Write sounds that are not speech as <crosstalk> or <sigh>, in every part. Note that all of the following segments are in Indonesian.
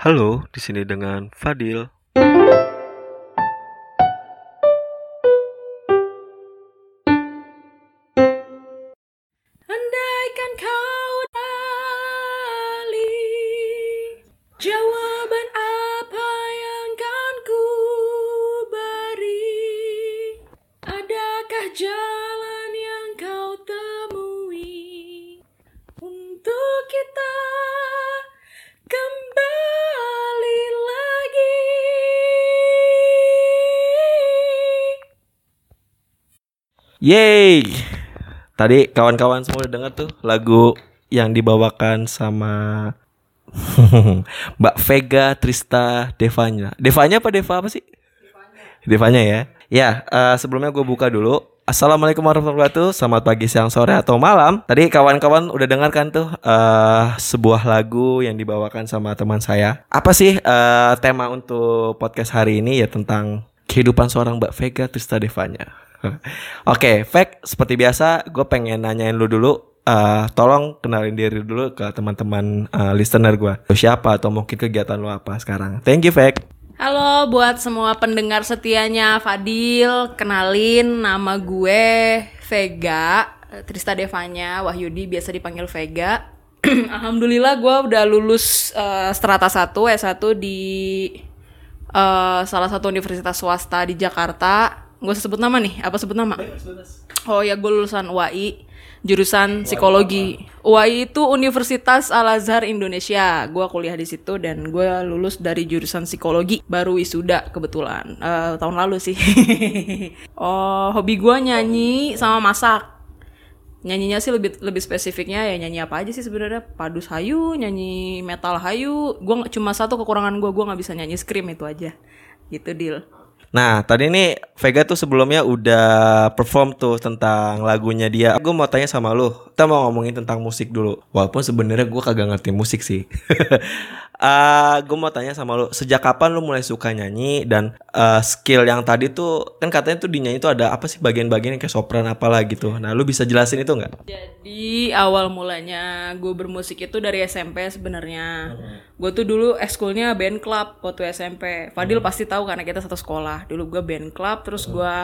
Halo, di sini dengan Fadil. Yeay! Tadi kawan-kawan semua udah denger tuh lagu yang dibawakan sama <laughs> Mbak Vega Trista Devanya. Devanya apa Deva apa sih? Devanya ya. Ya, eh, sebelumnya gue buka dulu. Assalamualaikum warahmatullahi wabarakatuh. Selamat pagi, siang, sore, atau malam. Tadi kawan-kawan udah dengarkan tuh eh, sebuah lagu yang dibawakan sama teman saya. Apa sih eh, tema untuk podcast hari ini ya tentang kehidupan seorang Mbak Vega Trista Devanya. <laughs> Oke, Veg, seperti biasa gue pengen nanyain lu dulu. eh, tolong kenalin diri dulu ke teman-teman eh, listener gue. Lu siapa atau mungkin kegiatan lu apa sekarang? Thank you, Veg. Halo buat semua pendengar setianya Fadil, kenalin nama gue Vega, Trista Devanya, Wahyudi biasa dipanggil Vega. <clears throat> Alhamdulillah gue udah lulus eh, strata 1 S1 di eh, salah satu universitas swasta di Jakarta. Gue sebut nama nih, apa sebut nama? Oh ya gue lulusan UAI jurusan psikologi. UAI itu Universitas Al Azhar Indonesia. Gue kuliah di situ dan gue lulus dari jurusan psikologi. Baru wisuda kebetulan Eh, tahun lalu sih. <laughs> oh hobi gue nyanyi sama masak. Nyanyinya sih lebih lebih spesifiknya ya nyanyi apa aja sih sebenarnya padus hayu, nyanyi metal hayu. Gue cuma satu kekurangan gue, gue nggak bisa nyanyi scream itu aja. Gitu deal. Nah, tadi nih Vega tuh sebelumnya udah perform tuh tentang lagunya dia. Gue mau tanya sama lu, kita mau ngomongin tentang musik dulu. Walaupun sebenarnya gue kagak ngerti musik sih. <laughs> Eh, gue mau tanya sama lu, sejak kapan lu mulai suka nyanyi dan eh, skill yang tadi tuh kan katanya tuh di nyanyi tuh ada apa sih bagian-bagian yang kayak sopran apalah gitu. Nah, lu bisa jelasin itu nggak? Jadi awal mulanya gue bermusik itu dari SMP sebenarnya. Gue tuh dulu ekskulnya band club waktu SMP. Fadil pasti tahu karena kita satu sekolah. Dulu gue band club, terus gue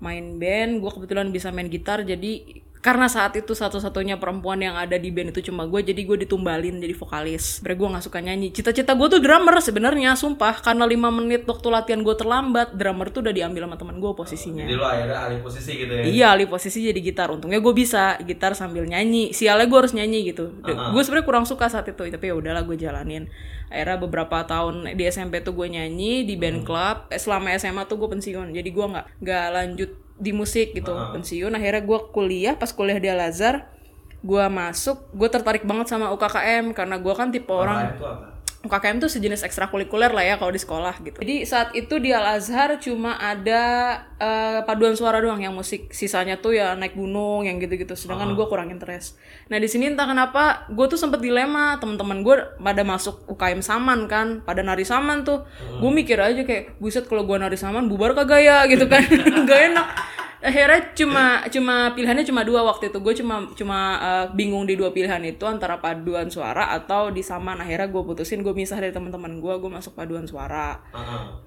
main band. Gue kebetulan bisa main gitar, jadi karena saat itu satu-satunya perempuan yang ada di band itu cuma gue, jadi gue ditumbalin jadi vokalis. Sebenernya gue nggak suka nyanyi. Cita-cita gue tuh drummer sebenarnya, sumpah. Karena lima menit waktu latihan gue terlambat, drummer tuh udah diambil sama teman gue posisinya. lu akhirnya alih posisi gitu ya. Iya, alih posisi jadi gitar. Untungnya gue bisa gitar sambil nyanyi. Sialnya gue harus nyanyi gitu. Gue sebenarnya kurang suka saat itu, tapi ya udahlah gue jalanin. Akhirnya beberapa tahun di SMP tuh gue nyanyi di band club. Eh, Selama SMA tuh gue pensiun. Jadi gue nggak nggak lanjut di musik gitu. Pensiun. Akhirnya gue kuliah. Pas kuliah di Al Azhar, gue masuk. Gue tertarik banget sama UKKM karena gue kan tipe orang. UKKM tuh sejenis ekstrakurikuler lah ya kalau di sekolah gitu. Jadi saat itu di Al Azhar cuma ada eh, paduan suara doang yang musik, sisanya tuh ya naik gunung yang gitu-gitu. Sedangkan gue kurang interest. Nah di sini entah kenapa gue tuh sempet dilema teman-teman gue pada masuk UKM saman kan, pada nari saman tuh. Gue mikir aja kayak buset kalau gue nari saman bubar kagak ya gitu kan, <laughs> gak enak akhirnya cuma cuma pilihannya cuma dua waktu itu gue cuma cuma uh, bingung di dua pilihan itu antara paduan suara atau di saman akhirnya gue putusin gue misah dari teman-teman gue gue masuk paduan suara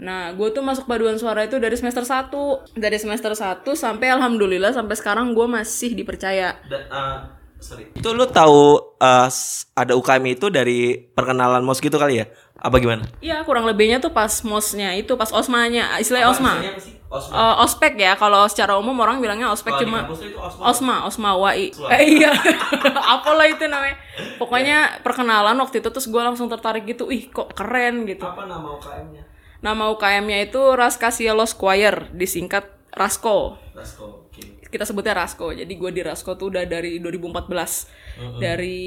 nah gue tuh masuk paduan suara itu dari semester 1 dari semester 1 sampai alhamdulillah sampai sekarang gue masih dipercaya Dan, uh, sorry. Itu lu tahu uh, ada UKM itu dari perkenalan mos gitu kali ya? Apa gimana? Iya kurang lebihnya tuh pas mosnya itu pas osmanya istilahnya osma Apa sih? Osma. Eh, ospek ya kalau secara umum orang bilangnya ospek di cuma itu osma. Osma, Osma WAI. Eh, iya. <laughs> Apalah itu namanya. Pokoknya perkenalan waktu itu terus gue langsung tertarik gitu. Ih, kok keren gitu. Apa nama UKM-nya? Nama UKM-nya itu Raskasielo Squire, disingkat Rasko. Rasko. Oke. Kita sebutnya Rasko. Jadi gue di Rasko tuh udah dari 2014. Dari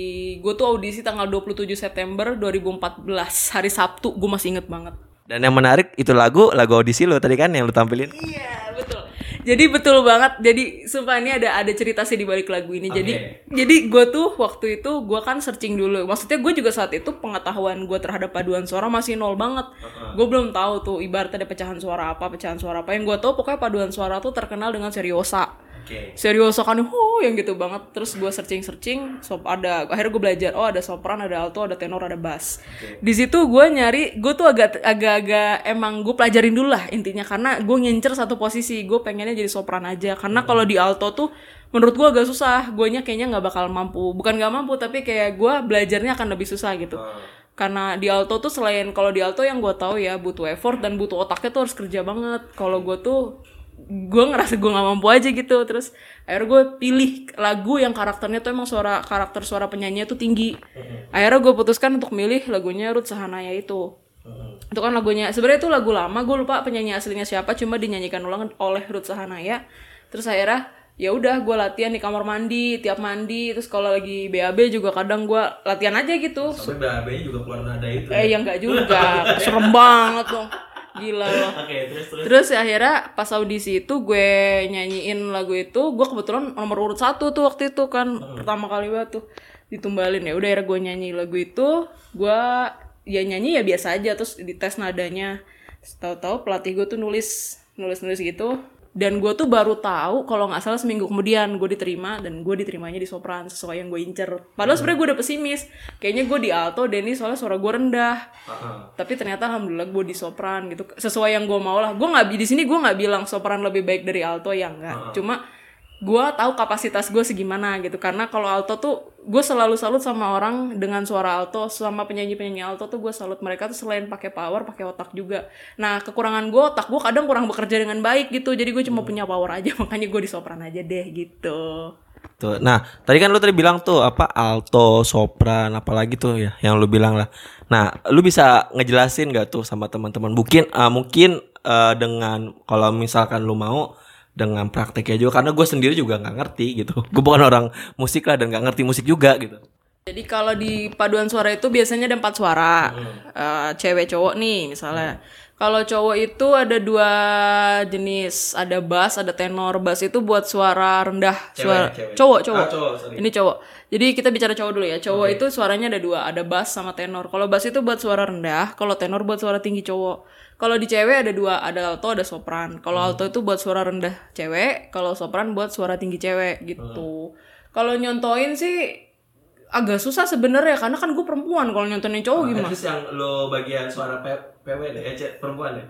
gue tuh audisi tanggal 27 September 2014, hari Sabtu. Gue masih inget banget. Dan yang menarik itu lagu lagu audisi lo tadi kan yang lu tampilin. Iya betul. Jadi betul banget. Jadi sumpah ini ada ada cerita sih di balik lagu ini. Jadi jadi gue tuh waktu itu gue kan searching dulu. Maksudnya gue juga saat itu pengetahuan gue terhadap paduan suara masih nol banget. Gue belum tahu tuh ibaratnya ada pecahan suara apa, pecahan suara apa. Yang gue tahu pokoknya paduan suara tuh terkenal dengan seriosa. Oke. serioso kan huh yang gitu banget. Terus gue searching searching sop ada akhirnya gue belajar oh ada sopran ada alto ada tenor ada bass. Di situ gue nyari gue tuh agak agak-agak emang gue pelajarin dulu lah intinya karena gue ngincer satu posisi gue pengennya jadi sopran aja. Karena kalau di alto tuh menurut gue agak susah gue kayaknya nggak bakal mampu. Bukan nggak mampu tapi kayak gue belajarnya akan lebih susah gitu. Karena di alto tuh selain kalau di alto yang gue tahu ya butuh effort dan butuh otaknya tuh harus kerja banget. Kalau gue tuh gue ngerasa gue nggak mampu aja gitu. Terus akhirnya gue pilih lagu yang karakternya tuh emang suara karakter suara penyanyinya tuh tinggi. Akhirnya gue putuskan untuk milih lagunya Ruth Sahanaya itu. Itu kan lagunya sebenarnya itu lagu lama gue lupa penyanyi aslinya siapa cuma dinyanyikan ulang oleh Ruth Sahanaya. Terus akhirnya ya udah gue latihan di kamar mandi tiap mandi. Terus kalau lagi BAB juga kadang gue latihan aja gitu. Sampai BAB-nya juga keluar nada itu. eh yang enggak juga. Serem banget dong <laughs> gila loh <laughs> Oke, terus terus. Terus ya akhirnya pas audisi itu gue nyanyiin lagu itu, gue kebetulan nomor urut satu tuh waktu itu kan pertama kali banget tuh ditumbalin ya. Udah akhirnya gue nyanyi lagu itu, gue ya nyanyi ya biasa aja terus dites nadanya. Tahu-tahu pelatih gue tuh nulis nulis nulis gitu. Dan gue tuh baru tahu kalau nggak salah seminggu kemudian gue diterima dan gue diterimanya di sopran sesuai yang gue incer. Padahal sebenarnya gue udah pesimis. Kayaknya gue di alto, Denny soalnya suara gue rendah Heeh. tapi ternyata alhamdulillah gue di sopran gitu sesuai yang gue mau lah gue nggak di sini gue nggak bilang sopran lebih baik dari alto ya enggak cuma gue tahu kapasitas gue segimana gitu karena kalau alto tuh gue selalu salut sama orang dengan suara alto sama penyanyi penyanyi alto tuh gue salut mereka tuh selain pakai power pakai otak juga nah kekurangan gue otak gue kadang kurang bekerja dengan baik gitu jadi gue cuma punya power aja <laughs> makanya gue di sopran aja deh gitu Tuh. Nah, tadi kan lu tadi bilang tuh apa alto, sopran, apalagi tuh ya yang lu bilang lah. Nah, lu bisa ngejelasin gak tuh sama teman-teman? Mungkin ah, mungkin eh, dengan kalau misalkan lu mau dengan prakteknya juga karena gue sendiri juga nggak ngerti gitu. Gue bukan orang musik lah dan nggak ngerti musik juga gitu. Jadi kalau di paduan suara itu biasanya ada empat suara, Eh, cewek cowok nih misalnya. Kalau cowok itu ada dua jenis, ada bass, ada tenor. Bass itu buat suara rendah, suara cewek. cowok cowok. Ah, cowok, sorry. Ini cowok. Jadi kita bicara cowok dulu ya. Cowok itu suaranya ada dua, ada bass sama tenor. Kalau bass itu buat suara rendah, kalau tenor buat suara tinggi cowok. Kalau di cewek ada dua, ada alto, ada sopran. Kalau alto itu buat suara rendah cewek, kalau sopran buat suara tinggi cewek gitu. Kalau nyontoin sih agak susah sebenarnya karena kan gue perempuan kalau nyontonin cowok gimana? yang lo bagian suara PW deh, perempuan ya.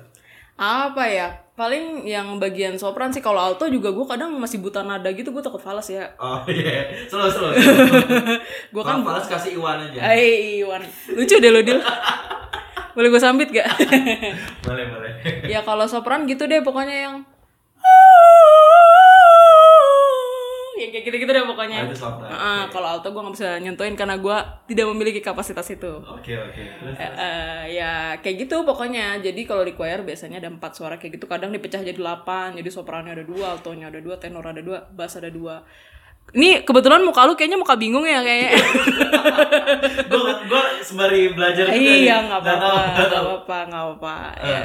Apa ya? Paling yang bagian sopran sih kalau alto juga gue kadang masih buta nada gitu gue takut falas ya. Oh <laughs> iya, slow slow. <laughs> Gue kan Falas kasih Iwan aja. Eh Iwan lucu deh lo Dil. Boleh gue sambit gak? <laughs> Boleh boleh. ya kalau sopran gitu deh pokoknya yang yang kayak gitu-gitu deh pokoknya. Oh, itu sopran. Ah, kalau alto gue nggak bisa nyentuhin karena gue tidak memiliki kapasitas itu. Oke oke. Terus Eh, eh, ya kayak gitu pokoknya. Jadi kalau di choir biasanya ada empat suara kayak gitu. Kadang dipecah jadi delapan. Jadi soprannya ada dua altonya ada dua tenor ada dua bass ada dua. Ini kebetulan muka lu kayaknya muka bingung ya kayaknya <laughs> gue gue sembari belajar iya nggak Nggak apa-apa nggak apa-apa nggak apa-apa. Ya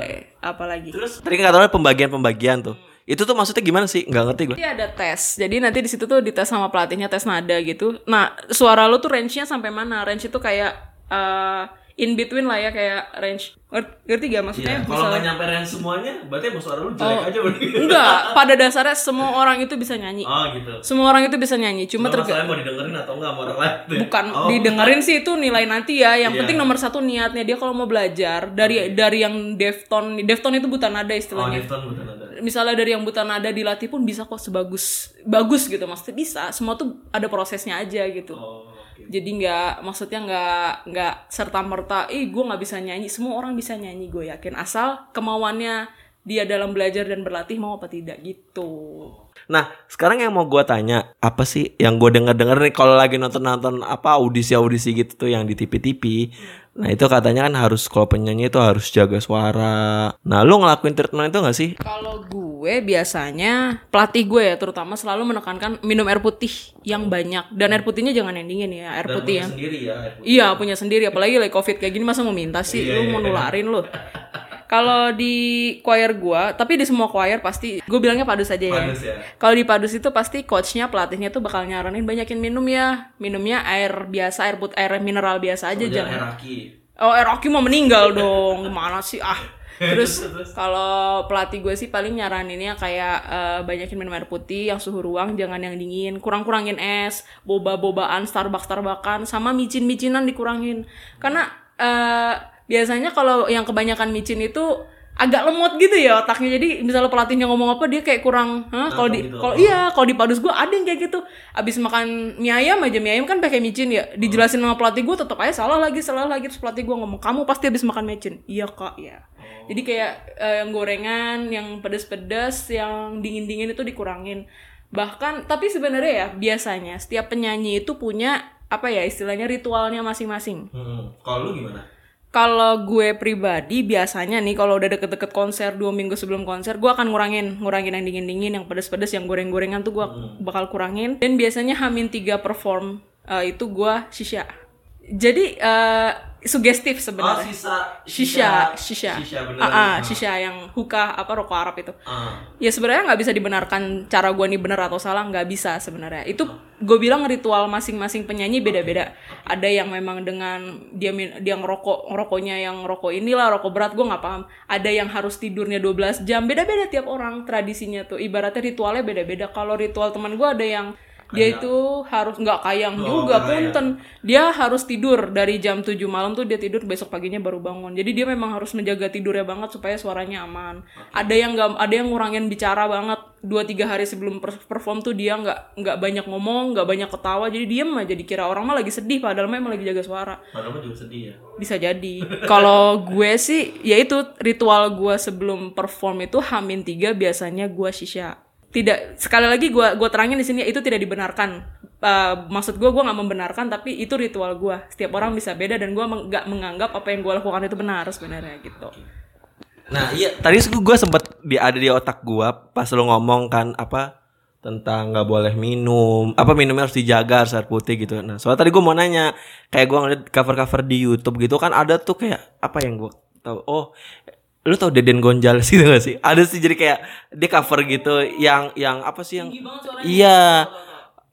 apa lagi Terus tadi kan katanya pembagian-pembagian tuh. Itu tuh maksudnya gimana sih? Nggak ngerti gue. Nanti ada tes, jadi nanti di situ tuh dites sama pelatihnya tes nada gitu. Nah suara lu tuh range-nya sampai mana? Range itu kayak eh, in between lah ya kayak range. Ngerti, gak maksudnya? Iya, kalau bisa- nggak nyampe range semuanya, berarti emang suara lu jelek aja berarti. Enggak, <laughs> pada dasarnya semua orang itu bisa nyanyi. Oh gitu. Semua orang itu bisa nyanyi, cuma tergantung mau didengerin atau enggak sama orang lain. bukan Oh, didengerin sih itu nilai nanti ya. Yang Iya. penting nomor satu niatnya dia kalau mau belajar dari dari yang defton, defton itu buta nada Oh, istilahnya. Bukan ada. Misalnya dari yang buta nada dilatih pun bisa kok sebagus bagus gitu maksudnya bisa. Semua tuh ada prosesnya aja gitu. Oh. Jadi nggak maksudnya nggak nggak serta merta, ih gue nggak bisa nyanyi. Semua orang bisa nyanyi gue yakin asal kemauannya dia dalam belajar dan berlatih mau apa tidak gitu. Nah, sekarang yang mau gua tanya, apa sih yang gue denger-denger nih kalau lagi nonton-nonton apa audisi-audisi gitu tuh yang di TV-TV. Nah, itu katanya kan harus kalau penyanyi itu harus jaga suara. Nah, lu ngelakuin treatment itu gak sih? Kalau gue biasanya pelatih gue ya terutama selalu menekankan minum air putih yang banyak dan air putihnya jangan yang dingin ya air putih ya. sendiri ya. Iya punya sendiri apalagi lagi covid kayak gini masa mau minta sih lu mau nularin lu. <laughs> Kalau di choir gua, tapi di semua choir pasti gue bilangnya padus aja ya. Padus ya. Kalau di padus itu pasti coachnya pelatihnya tuh bakal nyaranin banyakin minum ya. Minumnya air biasa, air put air mineral biasa aja jangan. Raki. Oh, air Rocky mau meninggal dong. Gimana sih? Ah. <laughs> Terus kalau pelatih gue sih paling nyaraninnya kayak eh, banyakin minum air putih yang suhu ruang jangan yang dingin, kurang-kurangin es, boba-bobaan, Starbucks Starbuckan sama micin-micinan dikurangin. Karena eh, biasanya kalau yang kebanyakan micin itu agak lemot gitu ya otaknya jadi misalnya pelatihnya ngomong apa dia kayak kurang Hah? kalau di gitu. kalau iya kalau di padus gue ada yang kayak gitu abis makan mie ayam aja mie ayam kan pakai micin ya dijelasin sama pelatih gue tetap aja salah lagi salah lagi terus pelatih gue ngomong kamu pasti abis makan micin iya kak ya jadi kayak eh, yang gorengan yang pedas-pedas yang dingin-dingin itu dikurangin bahkan tapi sebenarnya ya biasanya setiap penyanyi itu punya apa ya istilahnya ritualnya masing-masing Hmm. Kalau lu gimana? Kalau gue pribadi biasanya nih kalau udah deket-deket konser dua minggu sebelum konser gue akan ngurangin ngurangin yang dingin-dingin yang pedes-pedes yang goreng-gorengan tuh gue bakal kurangin. Dan biasanya hamin tiga perform eh, itu gue shisha. Jadi eh, sugestif sebenarnya. Oh, sisa shisha shisha Shisha Ah, beneran. ah, shisha yang hookah apa rokok Arab itu. Ah. ya sebenarnya nggak bisa dibenarkan cara gue nih bener atau salah nggak bisa sebenarnya. Itu gue bilang ritual masing-masing penyanyi beda-beda. Ada yang memang dengan dia dia ngerokok ngerokoknya yang rokok inilah rokok berat gue nggak paham. Ada yang harus tidurnya 12 jam beda-beda tiap orang tradisinya tuh. Ibaratnya ritualnya beda-beda. Kalau ritual teman gue ada yang dia itu harus nggak kayang juga punten. Dia harus tidur dari jam 7 malam tuh dia tidur besok paginya baru bangun. Jadi dia memang harus menjaga tidurnya banget supaya suaranya aman. Ada yang nggak ada yang ngurangin bicara banget. Dua tiga hari sebelum per- perform tuh dia nggak nggak banyak ngomong nggak banyak ketawa. Jadi diem aja dikira orang mah lagi sedih padahal mah emang lagi jaga suara. Padahal mah juga sedih ya. bisa jadi. Kalau gue sih ya itu ritual gue sebelum perform itu hamin tiga biasanya gue shisha tidak sekali lagi gue gue terangin di sini itu tidak dibenarkan Eh, maksud gue gue nggak membenarkan tapi itu ritual gue setiap orang bisa beda dan gue nggak menganggap apa yang gue lakukan itu benar sebenarnya gitu Nah, iya tadi gue sempet di ada di otak gua pas lu ngomong kan apa tentang nggak boleh minum, apa minumnya harus dijaga harus putih gitu. Nah, soalnya tadi gue mau nanya, kayak gua ngeliat cover-cover di YouTube gitu kan ada tuh kayak apa yang gua tahu. Oh, lu tau Deden Gonjales gitu gak sih? Ada sih jadi kayak dia cover gitu yang yang apa sih yang Iya.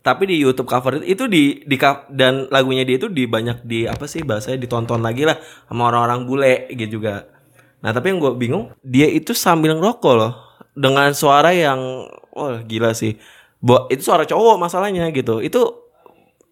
Tapi di YouTube cover itu, itu di di dan lagunya dia itu di banyak di apa sih bahasanya ditonton lagi lah sama orang-orang bule gitu juga. Nah tapi yang gue bingung dia itu sambil ngerokok loh dengan suara yang wah gila sih. Bo, itu suara cowok masalahnya gitu. Itu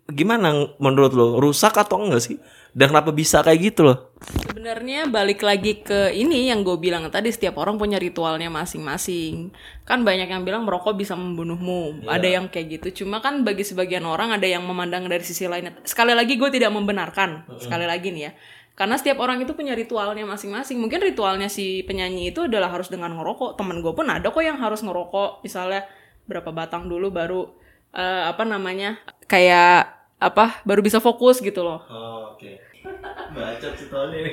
gimana menurut lo rusak atau enggak sih? Dan kenapa bisa kayak gitu loh? Sebenarnya balik lagi ke ini yang gue bilang tadi setiap orang punya ritualnya masing-masing. Kan banyak yang bilang merokok bisa membunuhmu. Ada yang kayak gitu. Cuma kan bagi sebagian orang ada yang memandang dari sisi lainnya. Sekali lagi gue tidak membenarkan. Sekali lagi nih ya. Karena setiap orang itu punya ritualnya masing-masing. Mungkin ritualnya si penyanyi itu adalah harus dengan ngerokok. Temen gue pun ada kok yang harus ngerokok. Misalnya berapa batang dulu baru eh, apa namanya kayak apa baru bisa fokus gitu loh. Oh, oke. Bacot ini.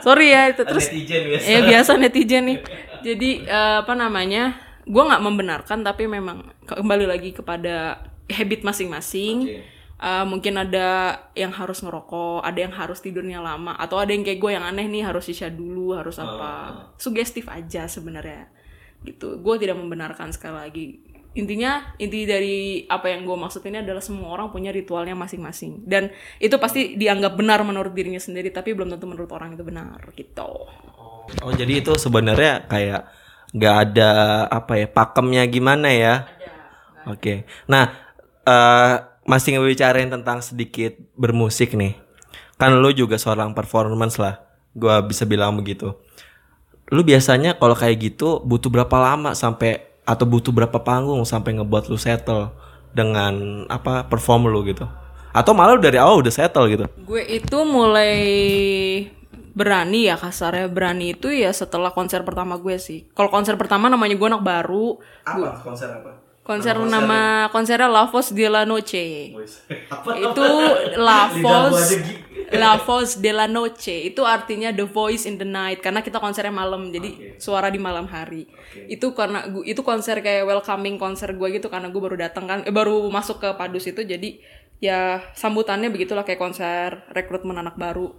Sorry ya itu terus Netizen biasa. ya biasa netizen nih. Jadi eh, apa namanya gue nggak membenarkan tapi memang kembali lagi kepada habit masing-masing. Oke. Eh, mungkin ada yang harus ngerokok ada yang harus tidurnya lama atau ada yang kayak gue yang aneh nih harus sisya dulu harus apa. Sugestif aja sebenarnya. Gitu. Gue tidak membenarkan sekali lagi intinya inti dari apa yang gue maksud ini adalah semua orang punya ritualnya masing-masing dan itu pasti dianggap benar menurut dirinya sendiri tapi belum tentu menurut orang itu benar gitu Oh jadi itu sebenarnya kayak nggak ada apa ya pakemnya gimana ya? Oke. Nah eh masih ngebicarain tentang sedikit bermusik nih. Kan lu juga seorang performance lah. Gua bisa bilang begitu. Lu biasanya kalau kayak gitu butuh berapa lama sampai atau butuh berapa panggung sampai ngebuat lu settle dengan apa perform lu gitu? Atau malah dari awal udah settle gitu? Gue itu mulai berani ya kasarnya berani itu ya setelah konser pertama gue sih. Kalau konser pertama namanya gue anak baru, Apa konser apa? konser nama konsernya La Voz de la Noche. apa? itu La Voz La Voz de la Noche itu artinya the voice in the night karena kita konsernya malam jadi suara di malam hari itu karena gu- itu konser kayak welcoming konser gue gitu karena gue baru datang kan eh, baru masuk ke Padus itu jadi ya sambutannya begitulah kayak konser rekrutmen anak baru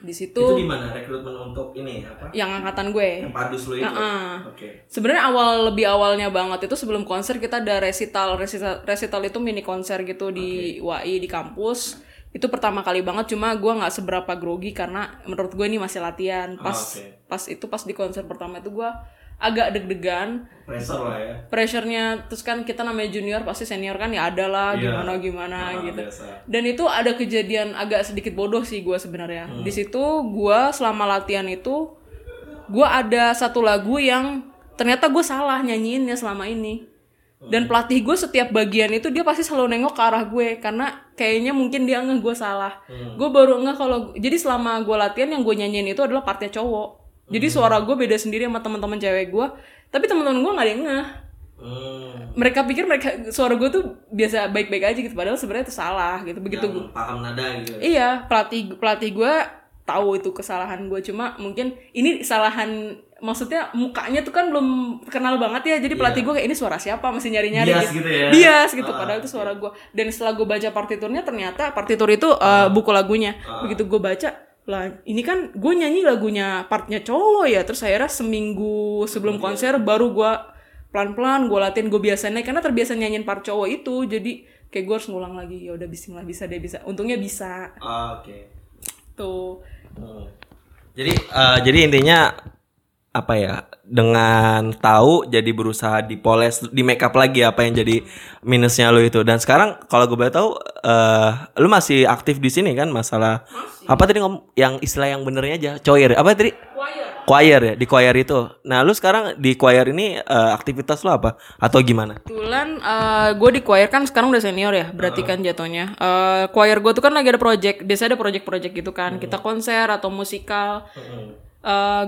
di situ Itu di mana rekrutmen untuk ini apa? yang angkatan gue Yang padus lu itu. Heeh. Oke. Sebenarnya awal lebih awalnya banget itu sebelum konser kita ada resital resital, resital itu mini konser gitu di UAI di kampus. Itu pertama kali banget cuma gue nggak seberapa grogi karena menurut gue ini masih latihan pas oke. pas itu pas di konser pertama itu gue agak deg-degan Pressure lah ya. pressure-nya terus kan kita namanya junior pasti senior kan ya ada lah Iya. gimana gimana Ah, gitu biasa. dan itu ada kejadian agak sedikit bodoh sih gue sebenarnya Hmm. di situ gue selama latihan itu gue ada satu lagu yang ternyata gue salah nyanyiinnya selama ini. Dan pelatih gue setiap bagian itu dia pasti selalu nengok ke arah gue karena kayaknya mungkin dia ngeh gue salah Hmm. gue baru ngeh kalau jadi selama gue latihan yang gue nyanyiin itu adalah partnya cowok jadi Hmm. suara gue beda sendiri sama teman-teman cewek gue tapi teman-teman gue nggak ada yang ngeh Hmm. mereka pikir mereka suara gue tuh biasa baik-baik aja gitu padahal sebenarnya itu salah gitu begitu Yang paham nada gitu. iya pelatih pelatih gue tahu itu kesalahan gue cuma mungkin ini kesalahan maksudnya mukanya tuh kan belum kenal banget ya. Jadi pelatih gue kayak ini suara siapa? Masih nyari-nyari Bias gitu. ya? bias gitu. Ah, padahal itu suara gue dan setelah gue baca partiturnya ternyata partitur itu uh, buku lagunya. Begitu gue baca lah ini kan gue nyanyi lagunya partnya cowok ya. Terus akhirnya seminggu sebelum konser baru gue pelan-pelan gue latihan gue biasanya karena terbiasa nyanyiin part cowok itu. Jadi kayak gue harus ngulang lagi. Ya udah bismillah bisa deh bisa. Untungnya bisa. Oke. Tuh Hmm. Jadi eh, jadi intinya apa ya dengan tahu jadi berusaha dipoles di make up lagi apa yang jadi minusnya lo itu. Dan sekarang kalau gue boleh tahu eh lu masih aktif di sini kan? Masalah apa tadi ngom yang istilah yang benernya aja? Choir apa tadi? Choir choir ya? Di choir itu. Nah lu sekarang di choir ini eh, aktivitas lu apa? Atau gimana? Kebetulan gue di choir kan sekarang udah senior ya berarti kan jatuhnya. Eh, choir gue tuh kan lagi ada project biasanya ada project-project gitu kan. Kita konser atau musikal.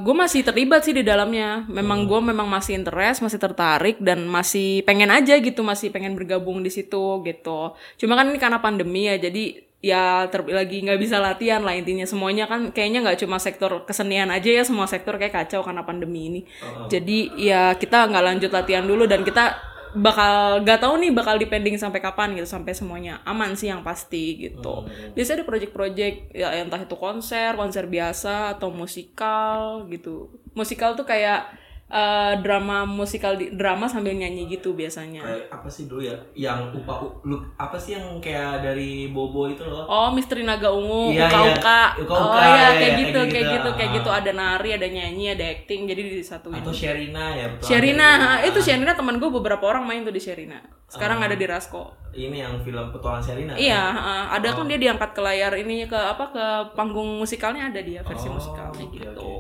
Gue masih terlibat sih di dalamnya. Memang gue memang masih interest masih tertarik dan masih pengen aja gitu masih pengen bergabung di situ gitu. Cuma kan ini karena pandemi ya jadi ya ter lagi nggak bisa latihan lah intinya. Semuanya kan kayaknya nggak cuma sektor kesenian aja ya semua sektor kayak kacau karena pandemi ini. Jadi ya kita nggak lanjut latihan dulu dan kita bakal gak tahu nih bakal dipending sampai kapan gitu sampai semuanya aman sih yang pasti gitu. Biasanya ada project-project ya entah itu konser konser biasa atau musikal gitu. Musikal tuh kayak eh, drama musikal di drama sambil nyanyi gitu biasanya kayak apa sih dulu ya yang upah lu apa sih yang kayak dari bobo itu loh Oh, Misteri Naga Ungu, Iya, Uka iya. Uka. Uka Oh Uka, iya, iya, kayak iya, gitu, kayak kayak gitu. gitu, kayak Ah. gitu. Ada nari, ada nyanyi, ada acting, jadi disatuin. atau Sherina ya betul Sherina, itu Sherina teman gue beberapa orang main tuh di Sherina. Sekarang Ah. ada di Rasko. ini yang film petualangan Sherina Iya, ha, ada Oh. kan dia diangkat ke layar ini ke apa ke panggung musikalnya ada dia versi Oh, musikalnya oke, gitu.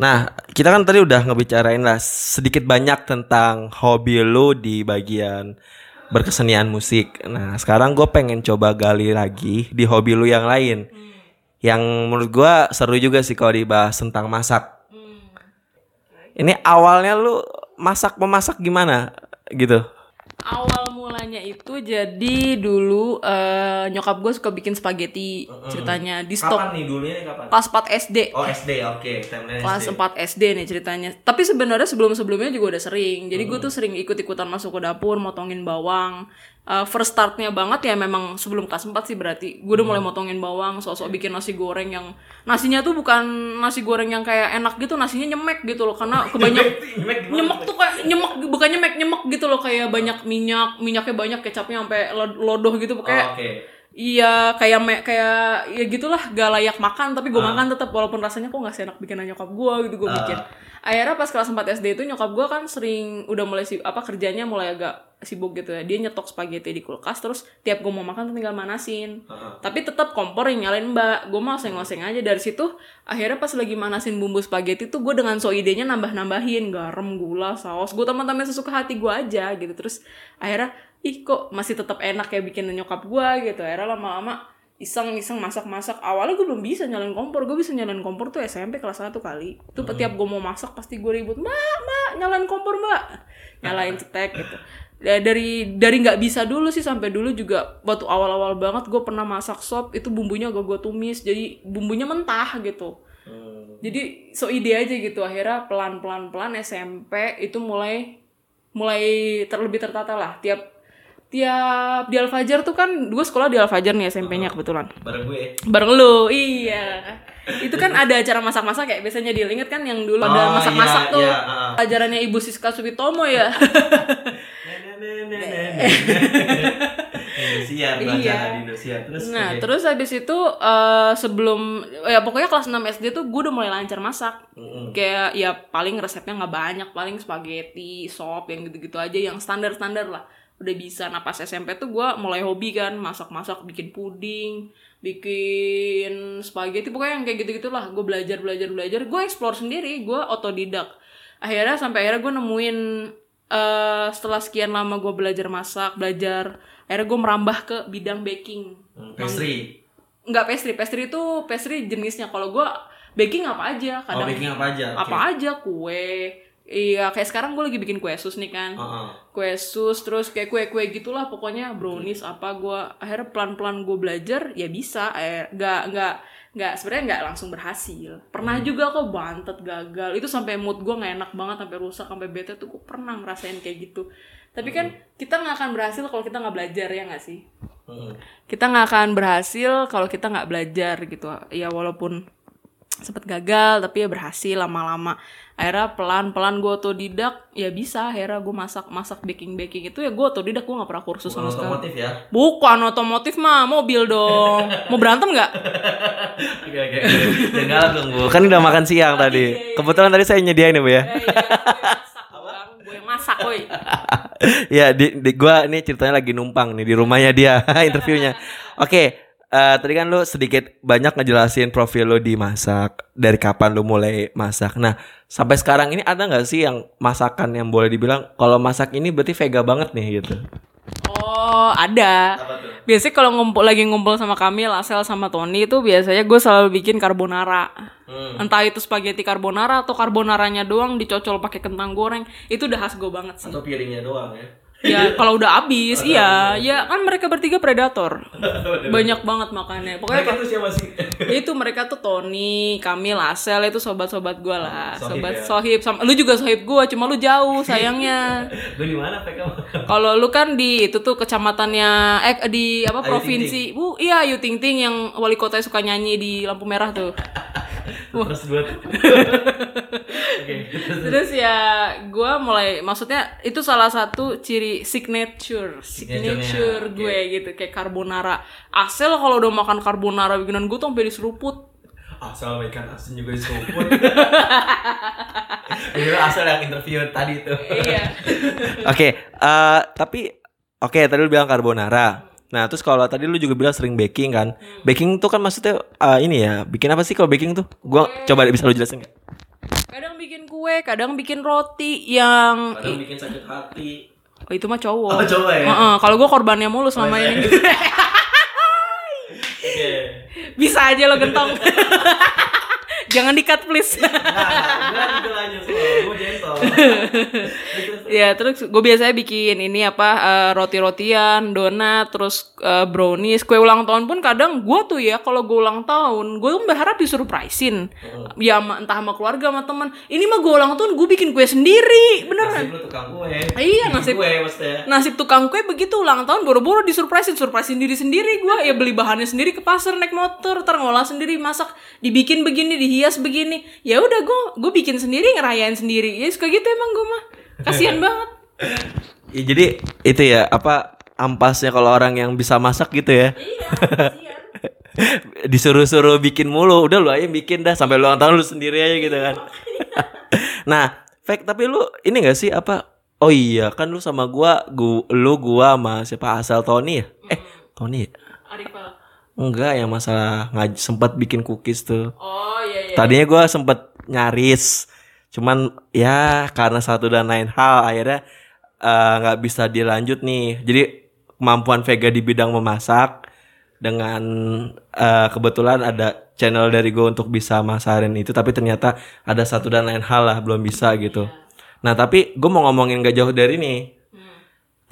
Nah, kita kan tadi udah ngebicarain lah sedikit banyak tentang hobi lu di bagian berkesenian musik. Nah, sekarang gue pengen coba gali lagi di hobi lu yang lain. Yang menurut gue seru juga sih kalau dibahas tentang masak. Ini awalnya lu masak memasak gimana gitu? Awal mulanya itu jadi dulu eh, nyokap gue suka bikin spaghetti ceritanya di stok nih dulunya nih kapan? kelas 4 SD. Oh SD, oke. timeline kelas SD. 4 SD nih ceritanya. Tapi sebenarnya sebelum-sebelumnya juga udah sering. Jadi gue tuh sering ikut-ikutan masuk ke dapur, motongin bawang. Uh, first startnya banget ya memang sebelum kelas 4 sih berarti. Gue udah mulai motongin bawang, sok-sok bikin nasi goreng yang nasinya tuh bukan nasi goreng yang kayak enak gitu, nasinya nyemek gitu loh karena <laughs> kebanyak Nyemek nyemek tuh kayak nyemek bukan nyemek nyemek gitu loh kayak banyak minyak minyaknya banyak kecapnya sampai lo- lodoh gitu Oh, kayak. Iya kayak me, kayak ya gitulah gak layak makan tapi gue makan tetap walaupun rasanya kok nggak seenak bikinan nyokap gue gitu gue bikin. Akhirnya pas kelas 4 SD itu nyokap gue kan sering udah mulai si apa kerjanya mulai agak sibuk gitu ya. Dia nyetok spaghetti di kulkas terus tiap gue mau makan tuh tinggal manasin. Tapi tetap kompor yang nyalain mbak. Gue mau oseng-oseng aja dari situ. Akhirnya pas lagi manasin bumbu spaghetti tuh gue dengan so idenya nambah-nambahin garam, gula, saus. Gue teman-teman sesuka hati gue aja gitu. Terus akhirnya ih kok masih tetap enak kayak bikin nyokap gue gitu akhirnya lama-lama iseng-iseng masak-masak awalnya gue belum bisa nyalain kompor gue bisa nyalain kompor tuh SMP kelas 1 kali itu tiap gue mau masak pasti gue ribut mbak mbak nyalain kompor mbak nyalain cetek gitu dari dari nggak bisa dulu sih sampai dulu juga waktu awal-awal banget gue pernah masak sop itu bumbunya gak gue tumis jadi bumbunya mentah gitu. Jadi so ide aja gitu akhirnya pelan pelan pelan SMP itu mulai mulai terlebih tertata lah. Tiap tiap di Al Fajar tuh kan gue sekolah di Al Fajar nih SMP-nya kebetulan. Bareng gue. bareng lu iya. Itu kan ada acara masak-masak kayak biasanya dia inget kan yang dulu ada Oh, masak-masak iya, tuh. iya, ah. ajarannya Ibu Siska Subitomo ya <laughs> <laughs> Indosiar, Iya. di Indosiar. Terus Nah, oke. terus habis itu eh, sebelum ya pokoknya kelas 6 SD tuh gue udah mulai lancar masak. Mm-mm. Kayak ya paling resepnya nggak banyak, paling spaghetti, sop yang gitu-gitu aja yang standar-standar lah. Udah bisa. Nah, pas SMP tuh gue mulai hobi kan masak-masak, bikin puding, bikin spaghetti, pokoknya yang kayak gitu-gitu lah. Gue belajar, belajar, belajar. Gue explore sendiri, gue otodidak. Akhirnya sampai akhirnya gue nemuin eh setelah sekian lama gue belajar masak, belajar, akhirnya gue merambah ke bidang baking. Hmm, pastry. Enggak pastry, pastry itu pastry jenisnya. Kalau gue baking apa aja, Oh, kadang baking apa aja? apa aja kue. Iya, kayak sekarang gue lagi bikin kue sus nih kan. Heeh. Kue sus terus kayak kue-kue gitulah pokoknya brownies apa gue akhirnya pelan-pelan gue belajar ya bisa eh nggak nggak nggak sebenarnya nggak langsung berhasil. Pernah juga kok bantet gagal. Itu sampai mood gue nggak enak banget sampai rusak sampai bete tuh gue pernah ngerasain kayak gitu. Tapi kan kita nggak akan berhasil kalau kita nggak belajar ya nggak sih? Heeh. kita nggak akan berhasil kalau kita nggak belajar gitu. Ya walaupun sempet gagal tapi ya berhasil lama-lama akhirnya pelan-pelan gue otodidak ya bisa akhirnya gue masak masak baking baking itu ya gue otodidak gue nggak pernah kursus Bukan sama sekali otomotif ya. bukan otomotif mah mobil dong <laughs> mau berantem nggak Oke oke. Jangan dong bu. Kan udah makan siang tadi. Kebetulan tadi saya nyediain ya bu ya. Iya, gue yang masak gue woi <laughs> ya di, di gua ini ceritanya lagi numpang nih di rumahnya dia <laughs> interviewnya. Oke, eh, tadi kan lu sedikit banyak ngejelasin profil lu di masak dari kapan lu mulai masak. Nah sampai sekarang ini ada nggak sih yang masakan yang boleh dibilang kalau masak ini berarti vega banget nih gitu? oh ada biasanya kalau ngumpul lagi ngumpul sama Kamil, Asel sama Tony itu biasanya gue selalu bikin carbonara. Hmm. Entah itu spaghetti carbonara atau carbonaranya doang dicocol pakai kentang goreng, itu udah khas gue banget sih. Atau piringnya doang ya? Ya kalau udah habis, iya, ya kan mereka bertiga <laughs> predator, banyak banget makannya. Pokoknya Mereka tuh siapa sih? <laughs> itu mereka tuh Tony, Kamil, Asel itu sobat-sobat gue lah, Sohib sobat ya. sohib. Sama, lu juga sohib gue, cuma lu jauh sayangnya. <laughs> Gue di mana? Kalau lu kan di itu tuh kecamatannya eh di apa Ayu provinsi. Bu, iya Ayu Ting Ting yang wali kota suka nyanyi di lampu merah tuh. Terus buat. <laughs> Oke. Terus ya gua mulai maksudnya itu salah satu ciri signature signature gue gitu kayak carbonara. Asel kalau udah makan carbonara bikinan gue tuh sampai diseruput. Asal ikan asin juga diseruput. <laughs> Ini asal yang interview tadi tuh. iya. <laughs> Oke, eh, tapi oke tadi lu bilang carbonara. Nah, terus kalau tadi lu juga bilang sering baking kan? Baking tuh kan maksudnya eh, ini ya, bikin apa sih kalau baking tuh? Gua coba bisa lu jelasin nggak? Kadang bikin kue, kadang bikin roti yang Kadang bikin sakit hati. oh, itu mah cowok. Oh, cowok ya? Heeh, kalau gue korbannya mulu selama iya. ini. <laughs> Oke. Bisa aja lo gentong. <laughs> Jangan di-cut please. Nah, gentle. <laughs> ya terus gue biasanya bikin ini apa eh, roti-rotian, donat, terus eh, brownies, kue ulang tahun pun kadang gue tuh ya kalau gue ulang tahun gue tuh berharap disurprisein. Ya sama- entah sama keluarga sama teman. Ini mah gue ulang tahun gue bikin kue sendiri, beneran. Nasib lu tukang kue. Iya, nasib- kue maksudnya. Nasib tukang kue begitu ulang tahun boro-boro disurprisein, surprisein diri sendiri gue ya beli bahannya sendiri ke pasar naik motor, ntar ngolah sendiri masak, dibikin begini, dihias begini. Ya udah gue gue bikin sendiri ngerayain sendiri. Ya suka gitu emang gue mah. Kasihan <laughs> banget. Ya, jadi itu ya apa ampasnya kalau orang yang bisa masak gitu ya. Iya. <laughs> Disuruh-suruh bikin mulu, udah lu aja bikin dah sampai lu ulang tahun lu sendiri aja gitu kan. <laughs> nah, fake tapi lu ini gak sih apa? Oh iya, kan lu sama gua, gua lu gua sama siapa asal Tony ya? Eh, Tony ya? Arifal. Enggak, yang masalah ngaj sempat bikin cookies tuh. Oh iya iya. Tadinya gua sempet nyaris, cuman ya karena satu dan lain hal akhirnya eh, nggak bisa dilanjut nih. Jadi kemampuan Vega di bidang memasak dengan eh, kebetulan ada channel dari gue untuk bisa masarin itu, tapi ternyata ada satu dan lain hal lah belum bisa gitu. Nah tapi gue mau ngomongin gak jauh dari nih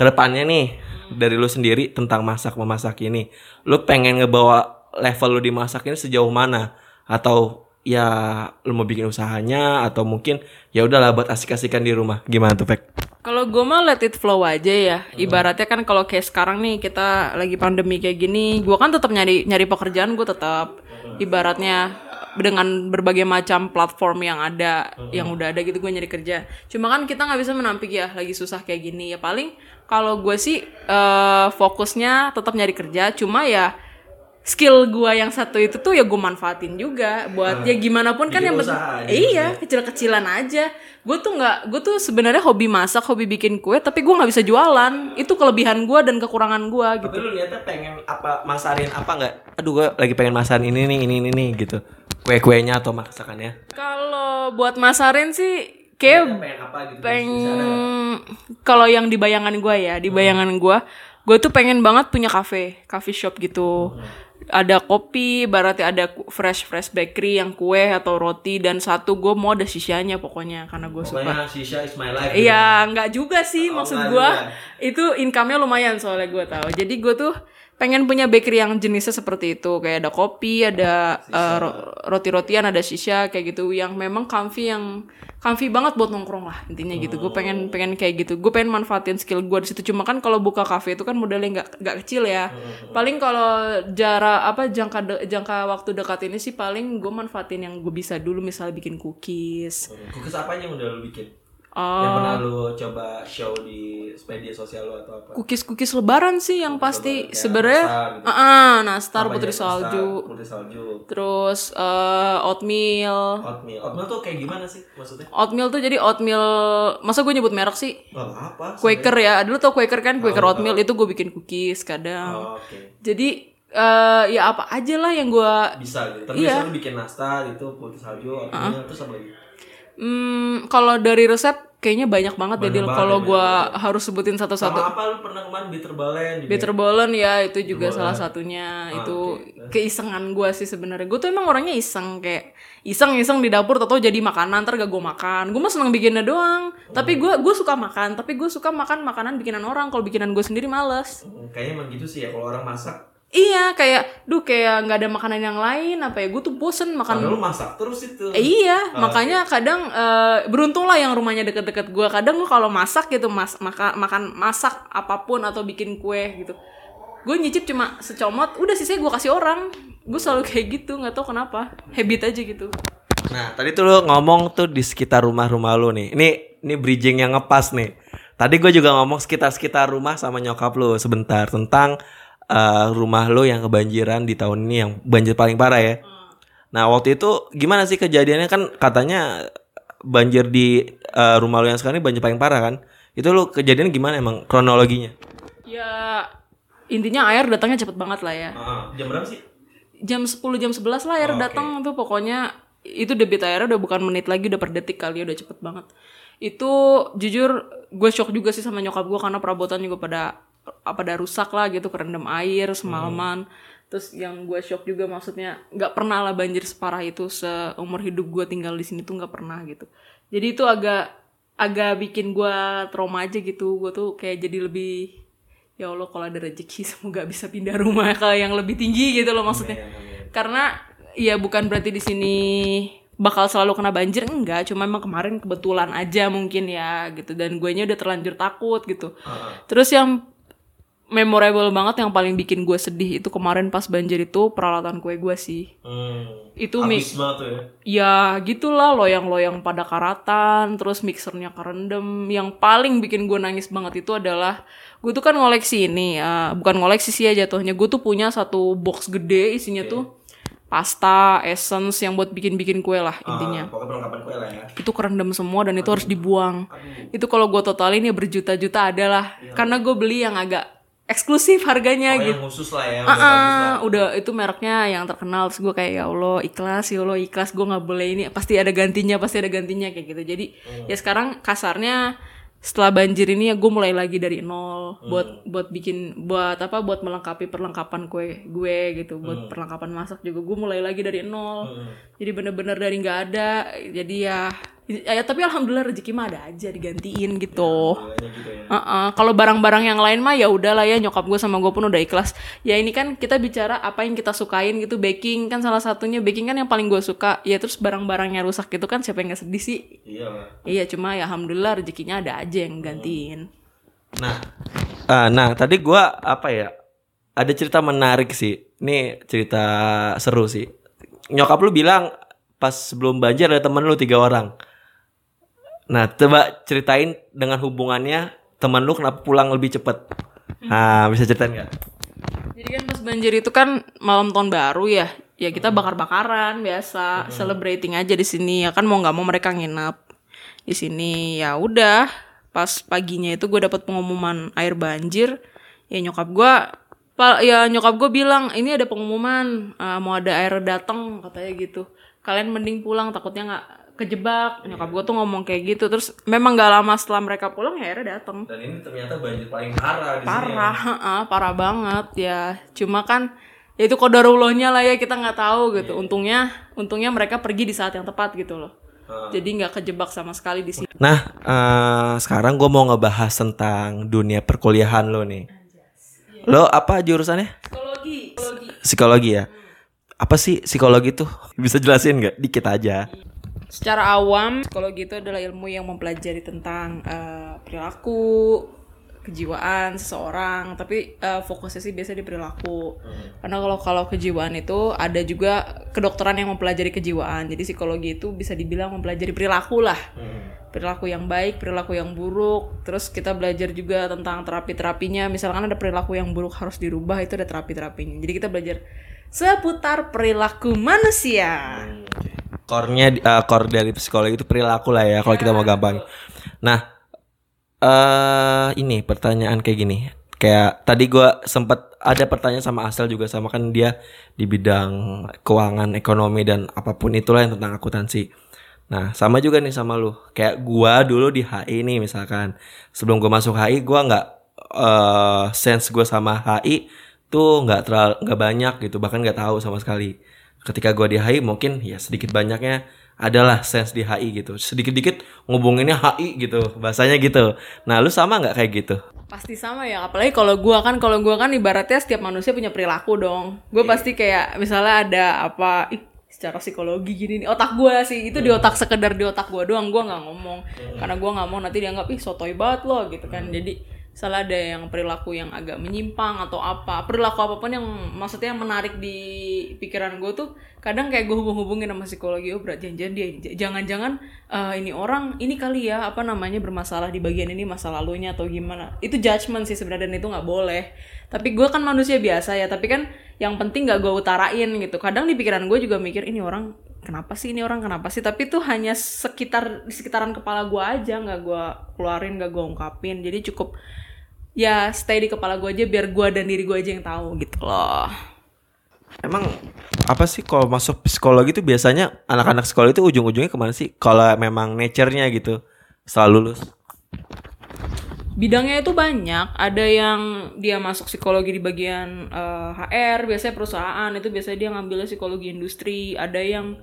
ke depannya nih dari lu sendiri tentang masak memasak ini lu pengen ngebawa level lu di masak ini sejauh mana atau ya lu mau bikin usahanya atau mungkin ya udahlah buat asik-asikan di rumah gimana tuh Pek? Kalau gue mah let it flow aja ya. Ibaratnya kan kalau kayak sekarang nih kita lagi pandemi kayak gini, gue kan tetap nyari nyari pekerjaan gue tetap. Ibaratnya dengan berbagai macam platform yang ada yang udah ada gitu gue nyari kerja cuma kan kita nggak bisa menampik ya lagi susah kayak gini ya paling kalau gue sih eh, fokusnya tetap nyari kerja cuma ya skill gue yang satu itu tuh ya gue manfaatin juga buat ya gimana pun kan yang penting iya kecil-kecilan aja gue tuh nggak gue tuh sebenarnya hobi masak hobi bikin kue tapi gue nggak bisa jualan itu kelebihan gue dan kekurangan gue gitu Tapi lu niatnya pengen apa masarin apa nggak? Aduh gue lagi pengen masarin ini nih ini ini nih gitu. Kue-kuenya atau masakannya. kalau buat masarin sih kayak pengen apa gitu? pengen kalau yang di bayangan gue ya di bayangan gue gue tuh pengen banget punya cafe coffee shop gitu ada kopi berarti ada fresh fresh bakery yang kue atau roti dan satu gue mau ada sisanya pokoknya karena gue suka Shisha is my life. Iya, nggak juga sih maksud nggak gua. juga. Itu income-nya lumayan soalnya gue tahu. Jadi gue tuh pengen punya bakery yang jenisnya seperti itu, kayak ada kopi, ada ro- roti-rotian, ada shisha kayak gitu yang memang comfy yang comfy banget buat nongkrong lah intinya gitu. Gue pengen pengen kayak gitu. Gue pengen manfaatin skill gue di situ. Cuma kan kalau buka cafe itu kan modalnya nggak nggak kecil ya. Paling kalau jarak apa jangka de- jangka waktu dekat ini sih paling gue manfaatin yang gue bisa dulu misalnya bikin cookies. Cookies apa yang udah lu bikin? Oh, Yang pernah lu coba show di media sosial lu atau apa? Cookies-cookies lebaran sih yang pasti Kayak sebenarnya nastar gitu. ah ah, nastar Apa putri? Nastar, salju Putri salju. terus eh, oatmeal Oatmeal. Oatmeal tuh kayak gimana sih maksudnya? oatmeal tuh jadi oatmeal masa gue nyebut merek sih Gak apa. Quaker ya dulu tau Quaker kan Quaker oatmeal itu gue bikin cookies kadang Oh, Oke. jadi eh, ya apa aja lah yang gue Bisa gitu. Tapi Iya. biasanya bikin nastar itu putri salju, oatmeal terus apa lagi? Hmm, kalau dari resep kayaknya banyak banget deh Banyak Dil. banget kalau ya, gue harus sebutin satu-satu. Sama apa lu pernah kemarin? Bitter balen juga? Bitter ya itu juga salah satunya. Ah, itu keisengan gue sih sebenarnya. Gue tuh emang orangnya iseng kayak iseng iseng di dapur atau jadi makanan ntar gak gue makan. Gue mah seneng bikinnya doang. Tapi gue gue suka makan tapi gue suka makan makanan bikinan orang. Kalau bikinan gue sendiri males. Hmm, Kayaknya emang gitu sih ya kalau orang masak. Iya kayak duh kayak nggak ada makanan yang lain apa ya gue tuh bosen makan Padahal lu masak terus itu. Eh, iya, makanya kadang eh, beruntung lah yang rumahnya deket-deket gue. Kadang gue kalau masak gitu, mas maka, makan masak apa pun atau bikin kue gitu, gue nyicip cuma secomot, udah sisanya gue kasih orang. Gue selalu kayak gitu, nggak tahu kenapa, habit aja gitu. Nah, tadi tuh lu ngomong tuh di sekitar rumah-rumah lu nih. Ini ini bridging yang ngepas nih. Tadi gue juga ngomong sekitar-sekitar rumah sama nyokap lu sebentar tentang eh, rumah lu yang kebanjiran di tahun ini yang banjir paling parah ya. Nah, waktu itu gimana sih kejadiannya kan katanya banjir di eh, rumah lu yang sekarang ini banjir paling parah kan? Itu lu kejadian gimana emang kronologinya? Ya intinya air datangnya cepet banget lah ya. jam berapa sih? Jam 10 jam 11 lah air datang tuh pokoknya itu debit airnya udah bukan menit lagi udah per detik kali udah cepet banget. Itu jujur gue shock juga sih sama nyokap gue karena perabotan juga pada pada rusak lah gitu kerendam air semalaman. Terus yang gue shock juga maksudnya nggak pernah lah banjir separah itu seumur hidup gue tinggal di sini tuh nggak pernah gitu. Jadi itu agak agak bikin gue trauma aja gitu. Gue tuh kayak jadi lebih ya Allah kalau ada rezeki <laughs> semoga bisa pindah rumah ke yang lebih tinggi gitu loh maksudnya. Karena ya bukan berarti di sini bakal selalu kena banjir enggak, cuma emang kemarin kebetulan aja mungkin ya gitu dan gue nya udah terlanjur takut gitu. Terus yang memorable banget yang paling bikin gue sedih itu kemarin pas banjir itu peralatan kue gue sih. Hmm. Itu mix tuh ya. ya gitulah loyang-loyang pada karatan terus mixernya kerendam yang paling bikin gue nangis banget itu adalah gue tuh kan ngoleksi ini ya bukan ngoleksi sih ya jatuhnya gue tuh punya satu box gede isinya tuh pasta essence yang buat bikin-bikin kue lah intinya Pokoknya perlengkapan kue lah ya. itu kerendam semua dan itu harus dibuang itu kalau gue totalin ya berjuta-juta adalah karena gue beli yang agak eksklusif harganya Oh, gitu. yang khusus lah ya. Ah, ah, udah itu mereknya yang terkenal. Terus gue kayak ya Allah ikhlas ya Allah ikhlas. Gue nggak boleh ini pasti ada gantinya pasti ada gantinya kayak gitu. Jadi ya sekarang kasarnya setelah banjir ini ya gue mulai lagi dari nol buat buat bikin buat apa buat melengkapi perlengkapan kue gue gitu buat perlengkapan masak juga. Gue mulai lagi dari nol. Jadi bener-bener dari nggak ada jadi ya ya tapi alhamdulillah rezeki mah ada aja digantiin gitu gitu ya. Heeh, kalau barang-barang yang lain mah ya udahlah ya nyokap gue sama gue pun udah ikhlas. Ya ini kan kita bicara apa yang kita sukain gitu baking kan salah satunya baking kan yang paling gue suka. Ya terus barang-barangnya rusak gitu kan siapa yang gak sedih sih? Iya. Iya cuma ya alhamdulillah rezekinya ada aja yang gantiin. Nah, ah, nah tadi gua apa ya? Ada cerita menarik sih. Ini cerita seru sih. nyokap lu bilang pas sebelum banjir ada temen lu tiga orang. Nah, coba ceritain dengan hubungannya teman lu kenapa pulang lebih cepet. Nah, bisa ceritain nggak? Jadi kan pas banjir itu kan malam tahun baru ya. Ya kita bakar-bakaran biasa, celebrating aja di sini ya kan mau nggak mau mereka nginep di sini. Ya udah, pas paginya itu gue dapat pengumuman air banjir. Ya nyokap gue ya nyokap gue bilang ini ada pengumuman eh, mau ada air datang katanya gitu. Kalian mending pulang takutnya nggak kejebak. Nyokap gue tuh ngomong kayak gitu. Terus memang gak lama setelah mereka pulang ya airnya datang Dan ini ternyata banjir paling parah di parah heeh, parah banget ya cuma kan ya itu kodarullahnya lah ya kita nggak tahu gitu untungnya untungnya mereka pergi di saat yang tepat gitu loh jadi nggak kejebak sama sekali di sini Nah, eh, sekarang gue mau ngebahas tentang dunia perkuliahan lo nih. Lo apa jurusannya? psikologi psikologi Psikologi ya. Apa sih psikologi tuh? <laughs> Bisa jelasin nggak? Dikit aja. Secara awam psikologi itu adalah ilmu yang mempelajari tentang eh, perilaku kejiwaan seseorang tapi eh, fokusnya sih biasa di perilaku. Karena kalau kalau kejiwaan itu ada juga kedokteran yang mempelajari kejiwaan. Jadi psikologi itu bisa dibilang mempelajari perilaku lah. Perilaku yang baik perilaku yang buruk. Terus kita belajar juga tentang terapi terapinya misalkan ada perilaku yang buruk harus dirubah itu ada terapi terapinya jadi kita belajar seputar perilaku manusia Core-nya eh, core dari psikologi itu perilaku lah ya kalau kita mau gampang. Nah, eh ini pertanyaan kayak gini. Kayak tadi gua sempat ada pertanyaan sama Asel juga sama kan dia di bidang keuangan, ekonomi dan apa pun itulah yang tentang akuntansi. Nah, sama juga nih sama lu. Kayak gua dulu di HI nih misalkan. Sebelum gua masuk HI, gua nggak eh sense gua sama HI tuh nggak terlalu nggak banyak gitu, bahkan nggak tahu sama sekali. Ketika gua di HI mungkin ya sedikit banyaknya adalah sense di HI gitu. Sedikit-dikit ngubunginnya HI gitu, bahasanya gitu. Nah, lu sama nggak kayak gitu? pasti sama ya apalagi kalau gua kan kalau gua kan ibaratnya setiap manusia punya perilaku dong. Gue pasti kayak misalnya ada apa ih secara psikologi gini nih otak gua sih. Itu di otak sekedar di otak gua doang gua nggak ngomong. Karena gua nggak mau nanti dianggap ih sotoy banget lo gitu kan. Jadi salah ada yang perilaku yang agak menyimpang atau apa perilaku apa pun yang maksudnya yang menarik di pikiran gue tuh kadang kayak gue hubung-hubungin sama psikologi oh berat jangan-jangan dia jangan-jangan eh, ini orang ini kali ya apa namanya bermasalah di bagian ini masa lalunya atau gimana. Itu judgement sih sebenarnya dan itu nggak boleh. Tapi gue kan manusia biasa ya tapi kan yang penting nggak gue utarain gitu. Kadang di pikiran gue juga mikir ini orang kenapa sih ini orang kenapa sih? Tapi itu hanya sekitar di sekitaran kepala gue aja nggak gue keluarin nggak gue ungkapin. Jadi cukup ya stay di kepala gue aja biar gue dan diri gue aja yang tahu gitu loh. Emang apa sih kalau masuk psikologi itu biasanya anak-anak sekolah itu ujung-ujungnya ke mana sih? Kalau memang nature-nya gitu setelah lulus. bidangnya itu banyak. Ada yang dia masuk psikologi di bagian eh, HR biasanya perusahaan. Itu biasanya dia ngambilnya psikologi industri. Ada yang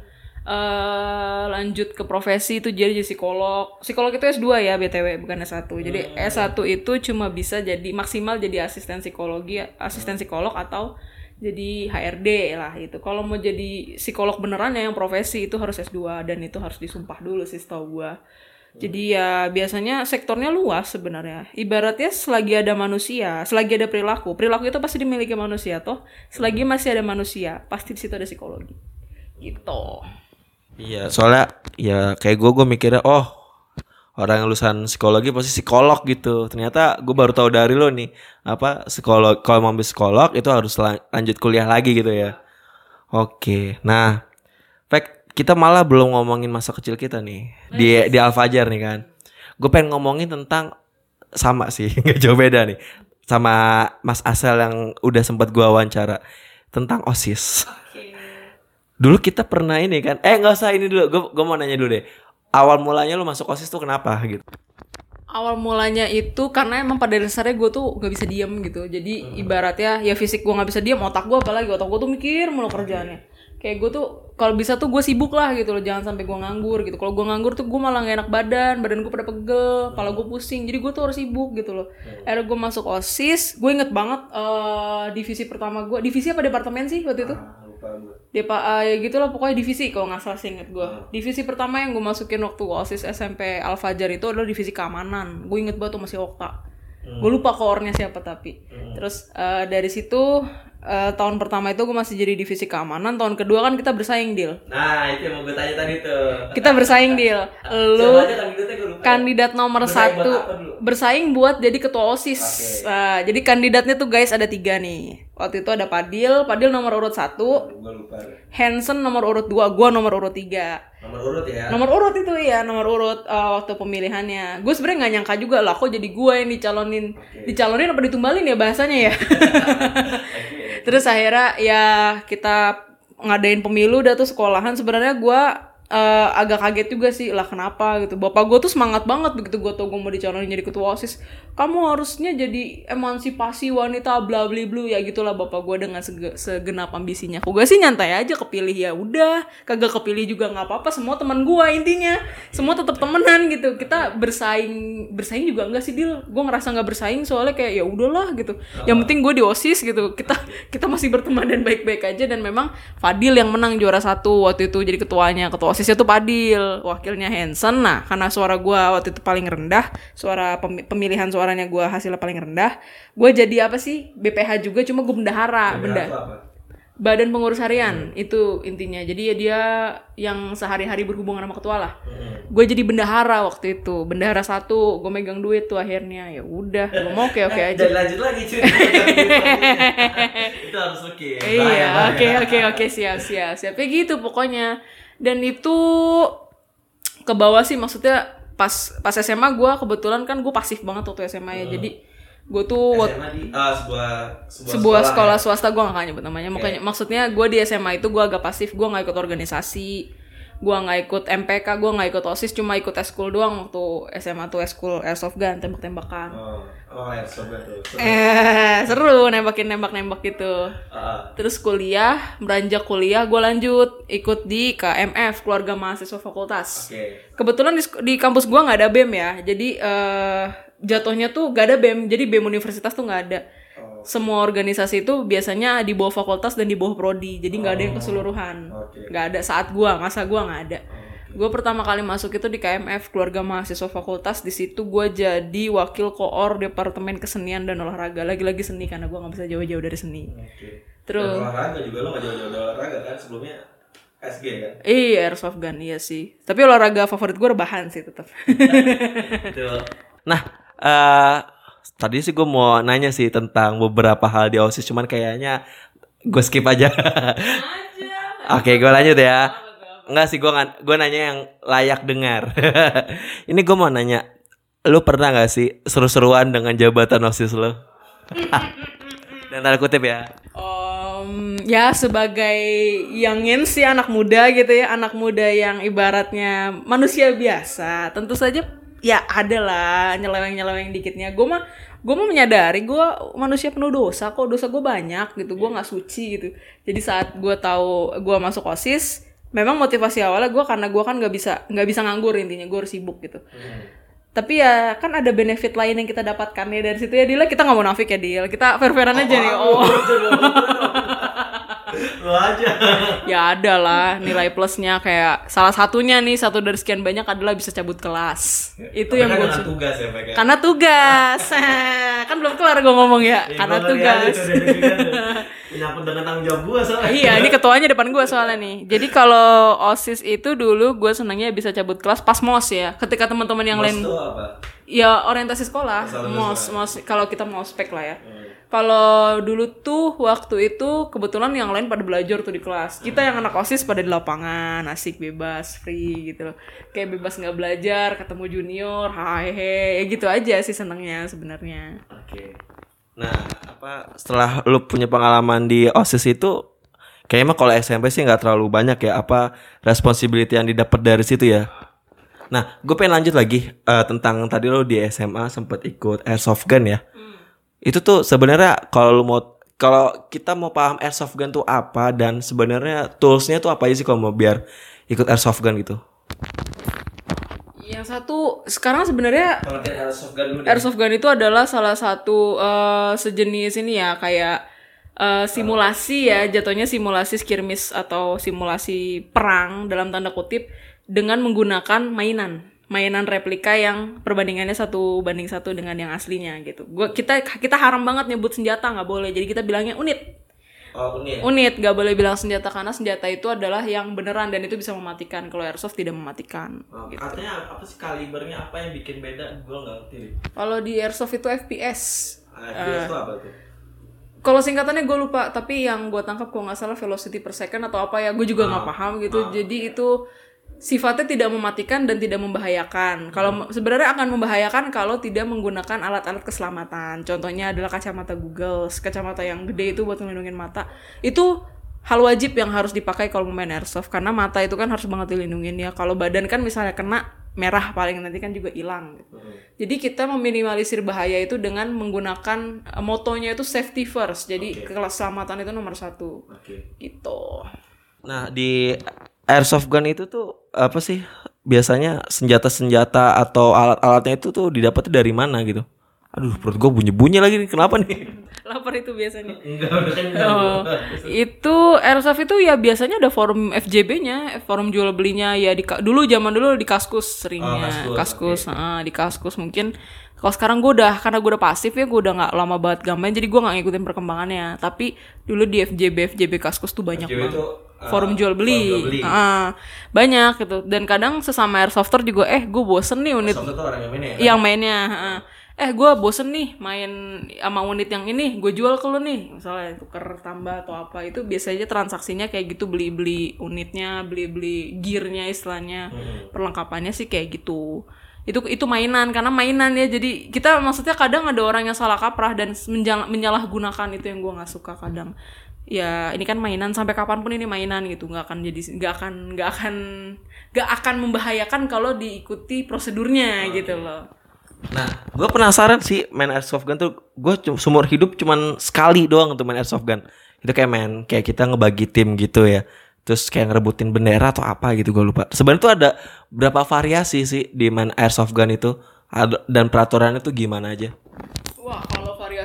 eh, lanjut ke profesi itu jadi jadi psikolog psikolog itu S2 ya BTW bukan S1 jadi S1 itu cuma bisa jadi maksimal jadi asisten psikologi asisten psikolog atau jadi HRD lah itu kalau mau jadi psikolog beneran ya yang profesi itu harus S2 dan itu harus disumpah dulu sih setahu gua jadi ya biasanya sektornya luas sebenarnya. Ibaratnya selagi ada manusia, selagi ada perilaku, perilaku itu pasti dimiliki manusia toh. Selagi masih ada manusia, pasti di situ ada psikologi. Gitu. Iya, soalnya ya kayak gue gue mikirnya oh orang yang lulusan psikologi pasti psikolog gitu. Ternyata gue baru tahu dari lo nih apa psikolog kalau mau ambil psikolog itu harus la- lanjut kuliah lagi gitu ya. Oke, nah, fact kita malah belum ngomongin masa kecil kita nih di di Al Fajar nih kan. Gue pengen ngomongin tentang sama sih <laughs> nggak jauh beda nih sama Mas Asel yang udah sempat gua wawancara tentang osis. Dulu kita pernah ini kan, eh nggak usah ini dulu, gue mau nanya dulu deh. Awal mulanya lu masuk osis tuh kenapa gitu? Awal mulanya itu karena emang pada dasarnya gue tuh gak bisa diem gitu. Jadi ibaratnya ya fisik gue nggak bisa diem, otak gue apalagi otak gue tuh mikir mulu kerjaannya. Kayak gue tuh kalau bisa tuh gue sibuk lah gitu loh, jangan sampai gue nganggur gitu. Kalau gue nganggur tuh gue malah gak enak badan, badan gue pada pegel, kepala gue pusing. Jadi gue tuh harus sibuk gitu loh. Akhirnya gue masuk osis, gue inget banget eh, divisi pertama gue, divisi apa departemen sih waktu itu? Depa eh, ya gitu lah pokoknya divisi kalau nggak salah inget gue. Divisi pertama yang gue masukin waktu osis SMP Al Fajar itu adalah divisi keamanan. Gue inget banget tuh masih Okta. Gue lupa koornya siapa tapi. Terus eh, dari situ eh, tahun pertama itu gue masih jadi divisi keamanan, tahun kedua kan kita bersaing deal. Nah, itu yang mau gue tanya tadi tuh. Kita bersaing deal. <laughs> Lu gue kandidat nomor Bersaing buat satu dulu? bersaing buat jadi ketua osis. Nah, jadi kandidatnya tuh guys ada tiga nih. Waktu itu ada Padil, Padil nomor urut satu, Gue. Hansen nomor urut dua, gua nomor urut tiga. Nomor urut ya. Nomor urut itu ya, nomor urut uh, waktu pemilihannya. Gue sebenarnya nggak nyangka juga lah, kok jadi gue yang dicalonin, dicalonin apa ditumbalin ya bahasanya ya. <laughs> <laughs> Terus akhirnya ya kita ngadain pemilu, udah tuh sekolahan. Sebenarnya gue uh, agak kaget juga sih lah kenapa gitu. Bapak gue tuh semangat banget begitu gue tau gue mau dicalonin jadi ketua osis. Kamu harusnya jadi emansipasi wanita bla bla bla ya gitulah bapak gue dengan sege- segenap ambisinya. Gue sih nyantai aja kepilih ya udah, kagak kepilih juga nggak apa-apa. Semua teman gue intinya, semua tetap temenan gitu. Kita bersaing, bersaing juga enggak sih deal. Gue ngerasa nggak bersaing soalnya kayak ya udahlah gitu. Yang penting gue di osis gitu. Kita kita masih berteman dan baik-baik aja dan memang Fadil yang menang juara satu waktu itu jadi ketuanya. Ketua osisnya tuh Fadil, wakilnya Hansen. Nah karena suara gue waktu itu paling rendah, suara pemi- pemilihan suaranya gue hasilnya paling rendah. Gue jadi apa sih BPH juga, cuma gue bendahara, benda badan pengurus harian itu intinya. Jadi ya dia yang sehari-hari berhubungan sama ketua lah. Gue jadi bendahara waktu itu, bendahara satu, gue megang duit tuh akhirnya ya udah, gue mau oke oke aja. Jadi lanjut lagi cuy. itu harus oke. <laughs> Iya, oke oke oke siap siap siap. Ya gitu pokoknya. Dan itu ke bawah sih maksudnya pas pas SMA gue kebetulan kan gue pasif banget waktu SMA ya. Jadi gue tuh SMA di ah, sebuah sebuah, sebuah ya? sekolah swasta gue gak nyebut namanya makanya maksudnya gue di SMA itu gue agak pasif gue nggak ikut organisasi gue nggak ikut MPK gue nggak ikut osis cuma ikut eskul doang waktu SMA tuh eskul airsoft gun tembak-tembakan Oh, oh airsoft tuh. eh seru nembakin nembak-nembak gitu Ah, terus kuliah beranjak kuliah gue lanjut ikut di KMF keluarga mahasiswa fakultas Oke. kebetulan di, di kampus gua nggak ada bem ya jadi eh jatuhnya tuh gak ada bem jadi bem universitas tuh nggak ada. Semua organisasi itu biasanya di bawah fakultas dan di bawah prodi jadi nggak ada yang keseluruhan Oke. nggak ada saat gua masa gua nggak ada gue pertama kali masuk itu di KMF keluarga mahasiswa fakultas di situ gue jadi wakil koor departemen kesenian dan olahraga lagi-lagi seni karena gua nggak bisa jauh-jauh dari seni Oke. Terus- Dan olahraga juga lo gak jauh-jauh dari olahraga kan sebelumnya SG kan. Iya airsoft gun iya sih. Tapi olahraga favorit gue rebahan sih tetap. <laughs> Betul. Nah, eh tadi sih gue mau nanya sih tentang beberapa hal di OSIS cuman kayaknya gue skip aja. Oke, gue lanjut ya. Enggak sih gue gue nanya yang layak dengar. <laughs> Ini gue mau nanya, lu pernah gak sih seru-seruan dengan jabatan OSIS lo? <laughs> Dan tanda kutip ya. Om, ya sebagai youngin sih anak muda gitu ya, anak muda yang ibaratnya manusia biasa. Tentu saja ya ada lah nyeleweng-nyeleweng dikitnya. Gue mah gue mah menyadari gue manusia penuh dosa kok dosa gue banyak gitu gue nggak suci gitu. Jadi saat gue tahu gue masuk osis memang motivasi awalnya gue karena gue kan nggak bisa nggak bisa nganggur intinya gue harus sibuk gitu. Tapi ya kan ada benefit lain yang kita dapatkan ya dari situ ya Dila kita nggak mau nafik ya Dil. Kita fair-fairan aja nih. Oh Lu aja. <laughs> ya ada lah nilai plusnya kayak salah satunya nih satu dari sekian banyak adalah bisa cabut kelas itu yang gue dengan tugas ya, Pak. ya? karena tugas <laughs> kan belum kelar gue ngomong ya Ya, karena tugas kan. <laughs> Menyangkut dengan tanggung jawab gue soalnya. iya ini ketuanya depan gue soalnya nih jadi kalau osis itu dulu gue senangnya bisa cabut kelas pas mos ya ketika teman-teman yang lain Itu apa? ya orientasi sekolah mos mos kalau kita mau spek lah ya kalau dulu tuh waktu itu kebetulan yang lain pada belajar tuh di kelas kita yang anak osis pada di lapangan asik bebas free gitu loh kayak bebas nggak belajar ketemu junior hehehe ya gitu aja sih senangnya sebenarnya Oke. Nah, apa setelah lu punya pengalaman di OSIS itu kayaknya mah kalau SMP sih nggak terlalu banyak ya apa responsibility yang didapat dari situ ya. Nah, gue pengen lanjut lagi eh, tentang tadi lo di SMA sempat ikut airsoft gun ya. Itu tuh sebenarnya kalau lu mau kalau kita mau paham airsoft gun tuh apa dan sebenarnya toolsnya tuh apa aja sih kalau mau biar ikut airsoft gun gitu? yang satu sekarang sebenarnya airsoft gun airsoft gun itu adalah salah satu eh, sejenis ini ya kayak eh, simulasi ya jatuhnya simulasi skirmish atau simulasi perang dalam tanda kutip dengan menggunakan mainan mainan replika yang perbandingannya satu banding satu dengan yang aslinya gitu. Gua kita kita haram banget nyebut senjata nggak boleh. Jadi kita bilangnya unit. Oh, unit. unit gak boleh bilang senjata karena senjata itu adalah yang beneran dan itu bisa mematikan. Kalau airsoft tidak mematikan Oh, Artinya apa sih? Kalibernya apa yang bikin beda? Gue nggak ngerti. kalau di airsoft itu FPS Ah, FPS itu apa tuh? kalau singkatannya gue lupa tapi yang gue tangkap kalau nggak salah velocity per second atau apa ya gue juga nggak paham gitu. jadi itu sifatnya tidak mematikan dan tidak membahayakan kalau sebenarnya akan membahayakan kalau tidak menggunakan alat-alat keselamatan contohnya adalah kacamata Google kacamata yang gede itu buat melindungi mata itu hal wajib yang harus dipakai kalau mau main airsoft karena mata itu kan harus banget dilindungin ya kalau badan kan misalnya kena merah paling nanti kan juga hilang gitu. Jadi kita meminimalisir bahaya itu dengan menggunakan eh, motonya itu safety first. Jadi keselamatan itu nomor satu. Oke. Gitu. Nah di airsoft gun itu tuh apa sih biasanya senjata-senjata atau alat-alatnya itu tuh didapatnya dari mana gitu? Aduh perut gue bunyi-bunyi lagi nih kenapa nih? <laughs> Lapar itu biasanya. Enggak udah kan Oh, itu airsoft itu ya biasanya ada forum FJB-nya, forum jual belinya ya di dulu zaman dulu di Kaskus seringnya. Oh, Kaskus, kaskus, ah, di Kaskus mungkin kalau sekarang gue udah karena gue udah pasif ya gue udah nggak lama banget gamen jadi gue nggak ngikutin perkembangannya tapi dulu di FJB FJB Kaskus tuh banyak FJB banget itu, uh, forum jual beli, forum jual beli. Ah, banyak gitu. Dan kadang sesama airsofter juga eh gue bosen nih unit orang yang mainnya ya? yang mainnya heeh. eh gue bosen nih main sama unit yang ini gue jual ke lu nih. Misalnya tuker tambah atau apa itu biasanya transaksinya kayak gitu beli beli unitnya beli beli gearnya istilahnya. Perlengkapannya sih kayak gitu. Itu itu mainan karena mainan ya. Jadi kita maksudnya kadang ada orang yang salah kaprah dan menjal- menyalahgunakan itu yang gue nggak suka kadang ya ini kan mainan sampai kapan pun ini mainan gitu nggak akan jadi nggak akan nggak akan nggak akan membahayakan kalau diikuti prosedurnya gitu loh Nah, gue penasaran sih main airsoft gun tuh gue seumur hidup cuman sekali doang untuk main airsoft gun. Itu kayak main kayak kita ngebagi tim gitu ya. Terus kayak ngerebutin bendera atau apa gitu gue lupa. Sebenarnya tuh ada berapa variasi sih di main airsoft gun itu dan peraturannya tuh gimana aja? Wah,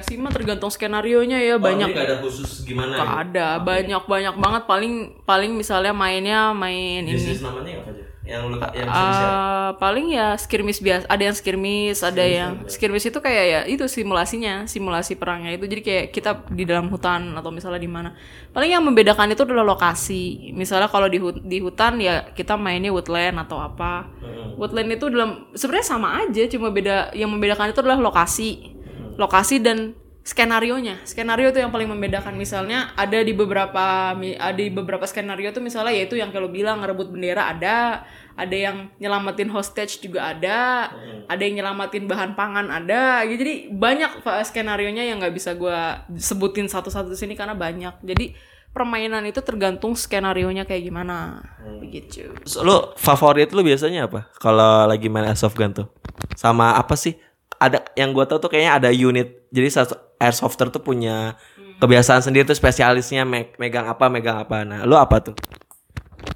variasi mah tergantung skenario-nya ya banyak. ada khusus gimana? Nggak ada, banyak banyak banget paling paling misalnya mainnya main ini. Jenis namanya apa aja? Yang lu yang Eh, paling ya skirmish biasa, ada yang skirmish, ada yang skirmish itu kayak ya itu simulasinya, simulasi perangnya itu jadi kayak kita di dalam hutan atau misalnya di mana. Paling yang membedakan itu adalah lokasi. Misalnya kalau di hut- di hutan ya kita mainnya woodland atau apa. Woodland itu dalam sebenarnya sama aja, cuma beda yang membedakan itu adalah lokasi. Lokasi dan skenario-nya. Skenario itu yang paling membedakan. Misalnya ada di beberapa mi- ada di beberapa skenario tuh misalnya yaitu yang kalau bilang ngerebut bendera ada, ada yang nyelamatin hostage juga ada, ada yang nyelamatin bahan pangan ada. Gitu. Jadi banyak uh, skenario-nya yang nggak bisa gua sebutin satu-satu di sini karena banyak. Jadi permainan itu tergantung skenario-nya kayak gimana. Begitu. Lu favorit lu biasanya apa? Kalau lagi main airsoft gun tuh. Sama apa sih? Ada yang gua tahu tuh kayaknya ada unit. Jadi satu airsofter tuh punya kebiasaan sendiri tuh spesialisnya me- megang apa megang apa. Nah, lu apa tuh?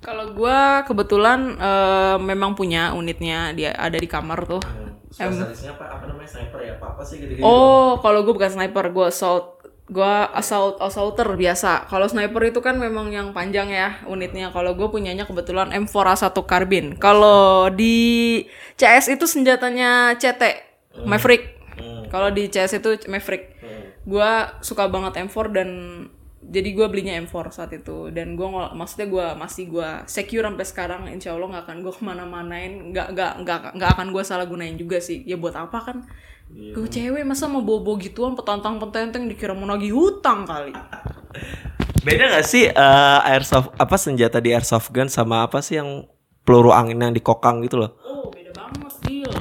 Kalau gua kebetulan eh, memang punya unitnya dia ada di kamar tuh. Spesialisnya apa? Apa namanya sniper ya? Apa, apa sih gitu-gitu? Oh, kalau gue bukan sniper, gue assault, gue assault assaulter biasa. Kalau sniper itu kan memang yang panjang ya unitnya. Kalau gue punyanya kebetulan M4A1 karbin. Kalau di CS itu senjatanya CT, Maverick. Kalau di CS itu Maverick. Gue suka banget M4 dan jadi gue belinya M4 saat itu. Dan gue maksudnya gue masih gue secure sampai sekarang insya Allah nggak akan gue ke mana-manain. Nggak nggak nggak nggak akan gue salah gunain juga sih. Ya buat apa kan? Gue cewek masa mau bobo gituan petantang petenteng dikira mau nagih hutang kali. <laughs> Beda gak sih eh, airsoft apa senjata di airsoft gun sama apa sih yang peluru angin yang dikokang gitu loh? oh beda banget deal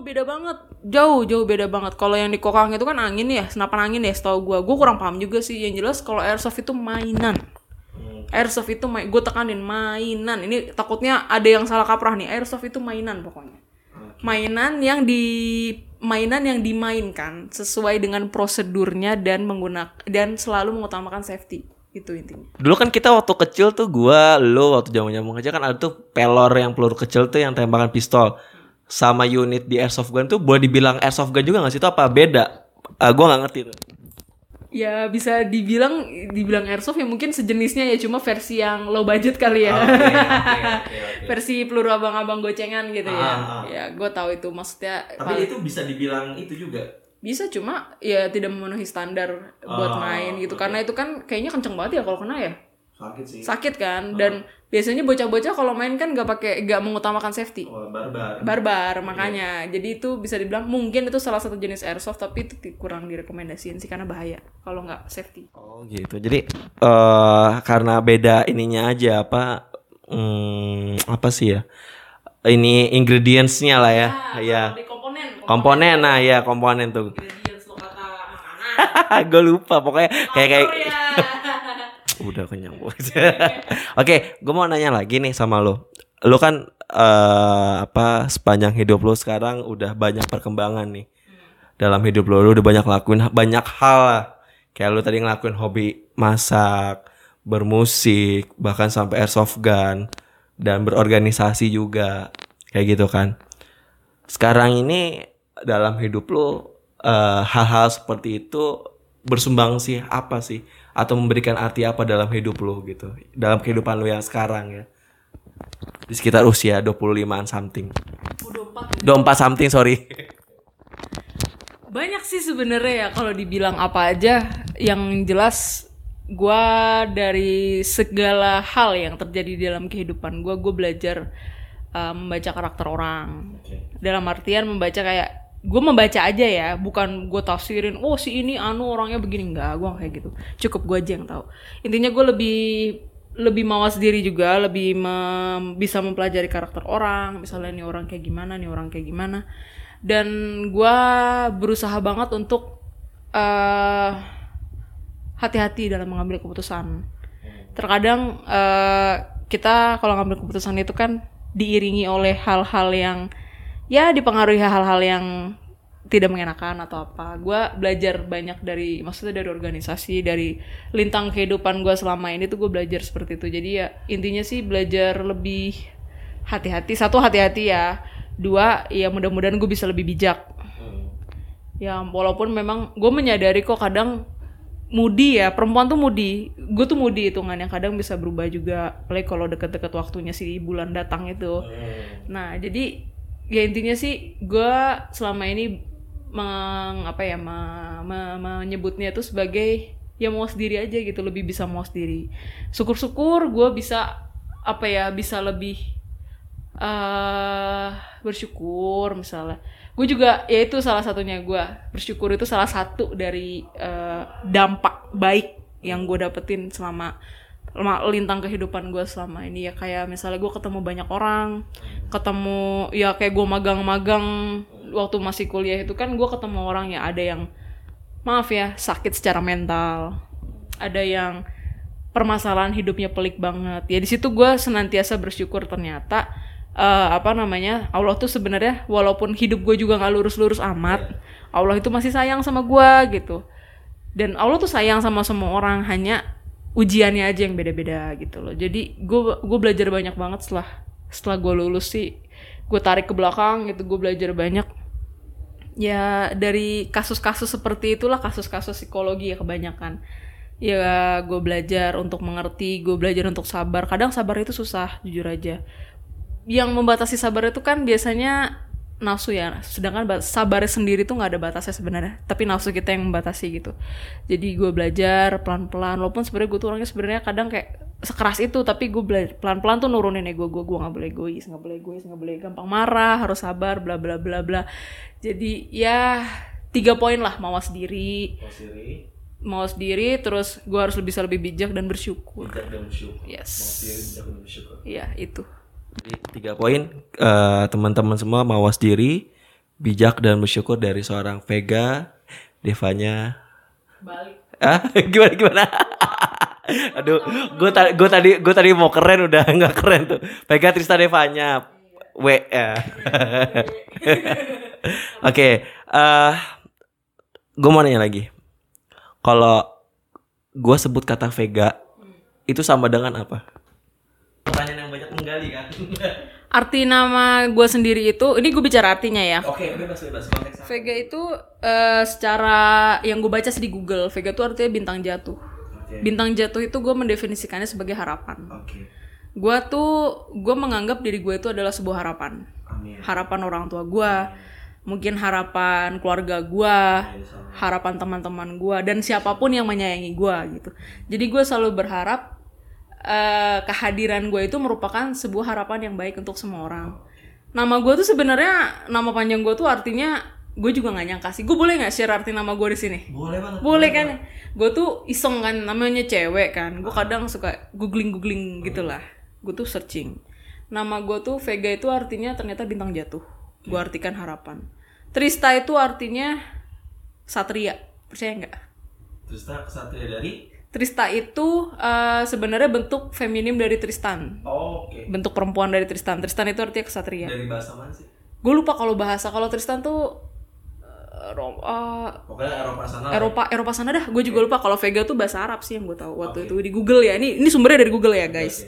beda banget. Jauh jauh beda banget. Kalau yang di kokang itu kan angin ya senapan angin ya setahu gue gue kurang paham juga sih. Yang jelas kalau airsoft itu mainan. Airsoft itu main gue tekanin mainan. Ini takutnya ada yang salah kaprah nih. Airsoft itu mainan pokoknya. Mainan yang di mainan yang dimainkan sesuai dengan prosedurnya dan menggunakan dan selalu mengutamakan safety. Itu intinya. Dulu kan kita waktu kecil tuh gua, lo waktu zaman zaman aja kan ada tuh pelor yang peluru kecil tuh yang tembakan pistol. Sama unit di airsoft gun tuh boleh dibilang airsoft gun juga gak sih? Itu apa beda? Eh, gua nggak ngerti tuh. ya bisa dibilang dibilang airsoft ya mungkin sejenisnya ya cuma versi yang low budget kali ya. <laughs> Versi peluru abang-abang gocengan gitu ya. Ah, ah. ya gue tahu itu. Maksudnya Tapi itu bisa dibilang itu juga? Bisa cuma ya tidak memenuhi standar buat main gitu. karena itu kan kayaknya kenceng banget ya kalau kena ya Sakit sih. sakit kan dan biasanya bocah-bocah kalau main kan gak pakai gak mengutamakan safety Oh, barbar. barbar makanya jadi itu bisa dibilang mungkin itu salah satu jenis airsoft tapi itu kurang direkomendasiin sih karena bahaya kalau nggak safety Oh gitu. Jadi eh karena beda ininya aja apa hmm, apa sih ya? Ini ingredientsnya lah ya. ya. di komponen Komponen nah ya komponen tuh. ingredients lo kata makanan <laughs> gue lupa pokoknya kayak kayak ya. Udah kenyang bos. <laughs> Oke, gue mau nanya lagi nih sama lo. Lo kan eh apa sepanjang hidup lo sekarang udah banyak perkembangan nih dalam hidup lo. Lo udah banyak lakuin banyak hal lah. Kayak lo tadi ngelakuin hobi masak, bermusik, bahkan sampai airsoft gun dan berorganisasi juga kayak gitu kan. Sekarang ini dalam hidup lo eh, hal-hal seperti itu bersumbang sih apa sih atau memberikan arti apa dalam hidup lo gitu. Dalam kehidupan lo yang sekarang ya. Di sekitar usia 25an something. udah empat 24 something sorry. Banyak sih sebenarnya ya kalau dibilang apa aja. Yang jelas gua dari segala hal yang terjadi dalam kehidupan gua gue belajar uh, membaca karakter orang. Dalam artian membaca kayak gue membaca aja ya bukan gue tafsirin oh si ini anu orangnya begini. Enggak gue kayak gitu. Cukup gue aja yang tahu. Intinya gue lebih lebih mawas diri juga lebih mem- bisa mempelajari karakter orang misalnya nih orang kayak gimana nih orang kayak gimana. Dan gue berusaha banget untuk eh, hati-hati dalam mengambil keputusan. Terkadang eh, kita kalau ngambil keputusan itu kan diiringi oleh hal-hal yang ya dipengaruhi hal-hal yang tidak mengenakan atau apa. Gue belajar banyak dari maksudnya dari organisasi, dari lintang kehidupan gue selama ini tuh gue belajar seperti itu. Jadi ya intinya sih belajar lebih hati-hati. Satu hati-hati ya. Dua ya mudah-mudahan gue bisa lebih bijak. Ya walaupun memang gue menyadari kok kadang moody ya perempuan tuh moody gue tuh moody hitungannya kadang bisa berubah juga apalagi kalau deket-deket waktunya si bulan datang itu nah jadi ya intinya sih gue selama ini meng, apa ya me- me- menyebutnya itu sebagai ya mau sendiri aja gitu lebih bisa mau sendiri. Syukur-syukur gue bisa apa ya bisa lebih eh bersyukur misalnya. Gue juga ya itu salah satunya gue bersyukur itu salah satu dari eh, dampak baik yang gue dapetin selama lama- lintang kehidupan gue selama ini. Ya kayak misalnya gue ketemu banyak orang ketemu ya kayak gue magang-magang waktu masih kuliah itu kan gue ketemu orang ya ada yang maaf ya sakit secara mental ada yang permasalahan hidupnya pelik banget. Ya di situ gue senantiasa bersyukur ternyata eh, apa namanya Allah tuh sebenarnya walaupun hidup gue juga nggak lurus-lurus amat Allah itu masih sayang sama gue gitu. Dan Allah tuh sayang sama semua orang hanya ujiannya aja yang beda-beda gitu loh. Jadi gue gue belajar banyak banget setelah setelah gue lulus sih. Gue tarik ke belakang gitu gue belajar banyak. Ya dari kasus-kasus seperti itulah kasus-kasus psikologi ya kebanyakan. Ya gue belajar untuk mengerti gue belajar untuk sabar. Kadang sabar itu susah jujur aja. Yang membatasi sabar itu kan biasanya nafsu ya. Sedangkan ba- sabar sendiri tuh nggak ada batasnya sebenarnya. Tapi nafsu kita yang membatasi gitu. Jadi gue belajar pelan-pelan. Walaupun sebenarnya gue tuh orangnya sebenarnya kadang kayak sekeras itu tapi gue belajar pelan-pelan tuh nurunin ego gue gue nggak boleh egois nggak boleh egois nggak boleh gampang marah harus sabar bla bla bla bla. Jadi ya tiga poin lah. Mawas diri. Mawas diri. Terus gue harus bisa lebih bijak dan bersyukur. Yes. Ya itu Jadi, tiga poin eh, teman-teman semua mawas diri bijak dan bersyukur dari seorang Vega Devanya. Balik. Ah <laughs> gimana gimana? <laughs> Aduh gue tadi gue tadi gue tadi mau keren udah <laughs> nggak keren tuh. Vega Trista Devanya W ya. oke eh gue mau nanya lagi. Kalau gue sebut kata Vega itu sama dengan apa pertanyaan yang banyak menggali kan? <laughs> Arti nama gue sendiri itu ini gue bicara artinya ya? Oke bebas bebas konteks Vega itu eh, secara yang gue baca sih di Google Vega itu artinya bintang jatuh. Bintang jatuh itu gue mendefinisikannya sebagai harapan. Oke. Gue tuh gue menganggap diri gue itu adalah sebuah harapan. Amin. Harapan orang tua gue mungkin harapan keluarga gua harapan teman-teman gua dan siapa pun yang menyayangi gua gitu. Jadi gue selalu berharap eh, kehadiran gue itu merupakan sebuah harapan yang baik untuk semua orang. Nama gue tuh sebenarnya nama panjang gue tuh artinya gue juga nggak nyangka sih. Gue boleh nggak share arti nama gue di sini? Boleh banget. boleh kan? gue tuh iseng kan namanya cewek kan. Gue kadang suka googling googling gitulah. Gue tuh searching. Nama gue tuh Vega itu artinya ternyata bintang jatuh. Gue artikan harapan. Trista itu artinya satria. Percaya nggak? Terus tak kesatria dari Trista itu eh, sebenarnya bentuk feminim dari Tristan. Oh, oke. bentuk perempuan dari Tristan. Tristan itu artinya kesatria. Dari bahasa mana sih? gue lupa kalau bahasa. Kalau Tristan tuh eh, ro- eh, Pokoknya Eropa sana. Eropa Eropa sana dah. Gue juga lupa kalau Vega tuh bahasa Arab sih yang gue tahu waktu itu. Di Google ya. Ini ini sumbernya dari Google ya guys.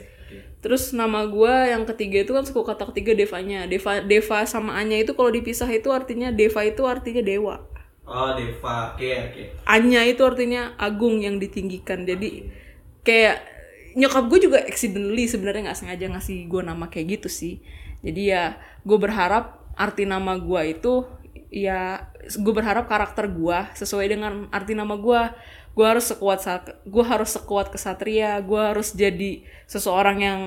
terus nama gue yang ketiga itu kan suku kata ketiga Devanya. Deva Deva sama Anya itu kalau dipisah itu artinya Deva itu artinya dewa Oh, Deva. Oke, oke. Anya itu artinya agung yang ditinggikan jadi kayak nyokap gue juga accidentally sebenarnya nggak sengaja ngasih gue nama kayak gitu sih jadi ya gue berharap arti nama gue itu ya gue berharap karakter gue sesuai dengan arti nama gue gue harus sekuat gue harus sekuat kesatria gue harus jadi seseorang yang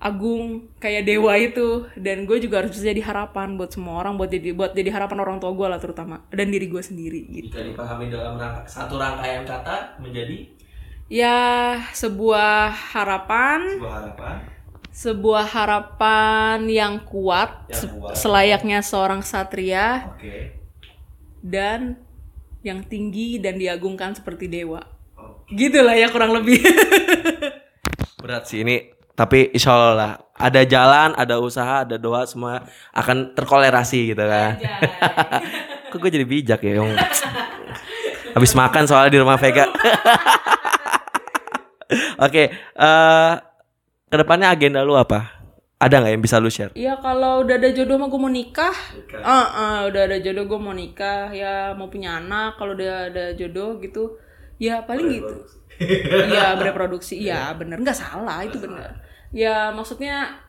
agung kayak dewa itu. Dan gue juga harus bisa jadi harapan buat semua orang buat jadi buat jadi harapan orang tua gue lah terutama. Dan diri gue sendiri gitu. Jika dipahami dalam rangka, satu rangkaian kata menjadi? Ya sebuah harapan. Sebuah harapan. sebuah harapan yang kuat, Yang kuat. selayaknya seorang satria. Oke. dan yang tinggi dan diagungkan seperti dewa. Oke. gitulah ya kurang lebih. <laughs> Berat sih ini, tapi insya Allah lah. Ada jalan, ada usaha, ada doa, semua akan terkolerasi gitu kan. Kok gue jadi bijak ya, Yung? Habis makan soalnya di rumah Vega. <laughs> Oke, eh ke depannya agenda lu apa? Ada nggak yang bisa lu share? Iya kalau udah ada jodoh mah gue mau nikah Ah, ah, udah ada jodoh gue mau nikah ya mau punya anak kalau udah ada jodoh gitu ya paling gitu Iya bereproduksi iya bener nggak salah itu bener ya maksudnya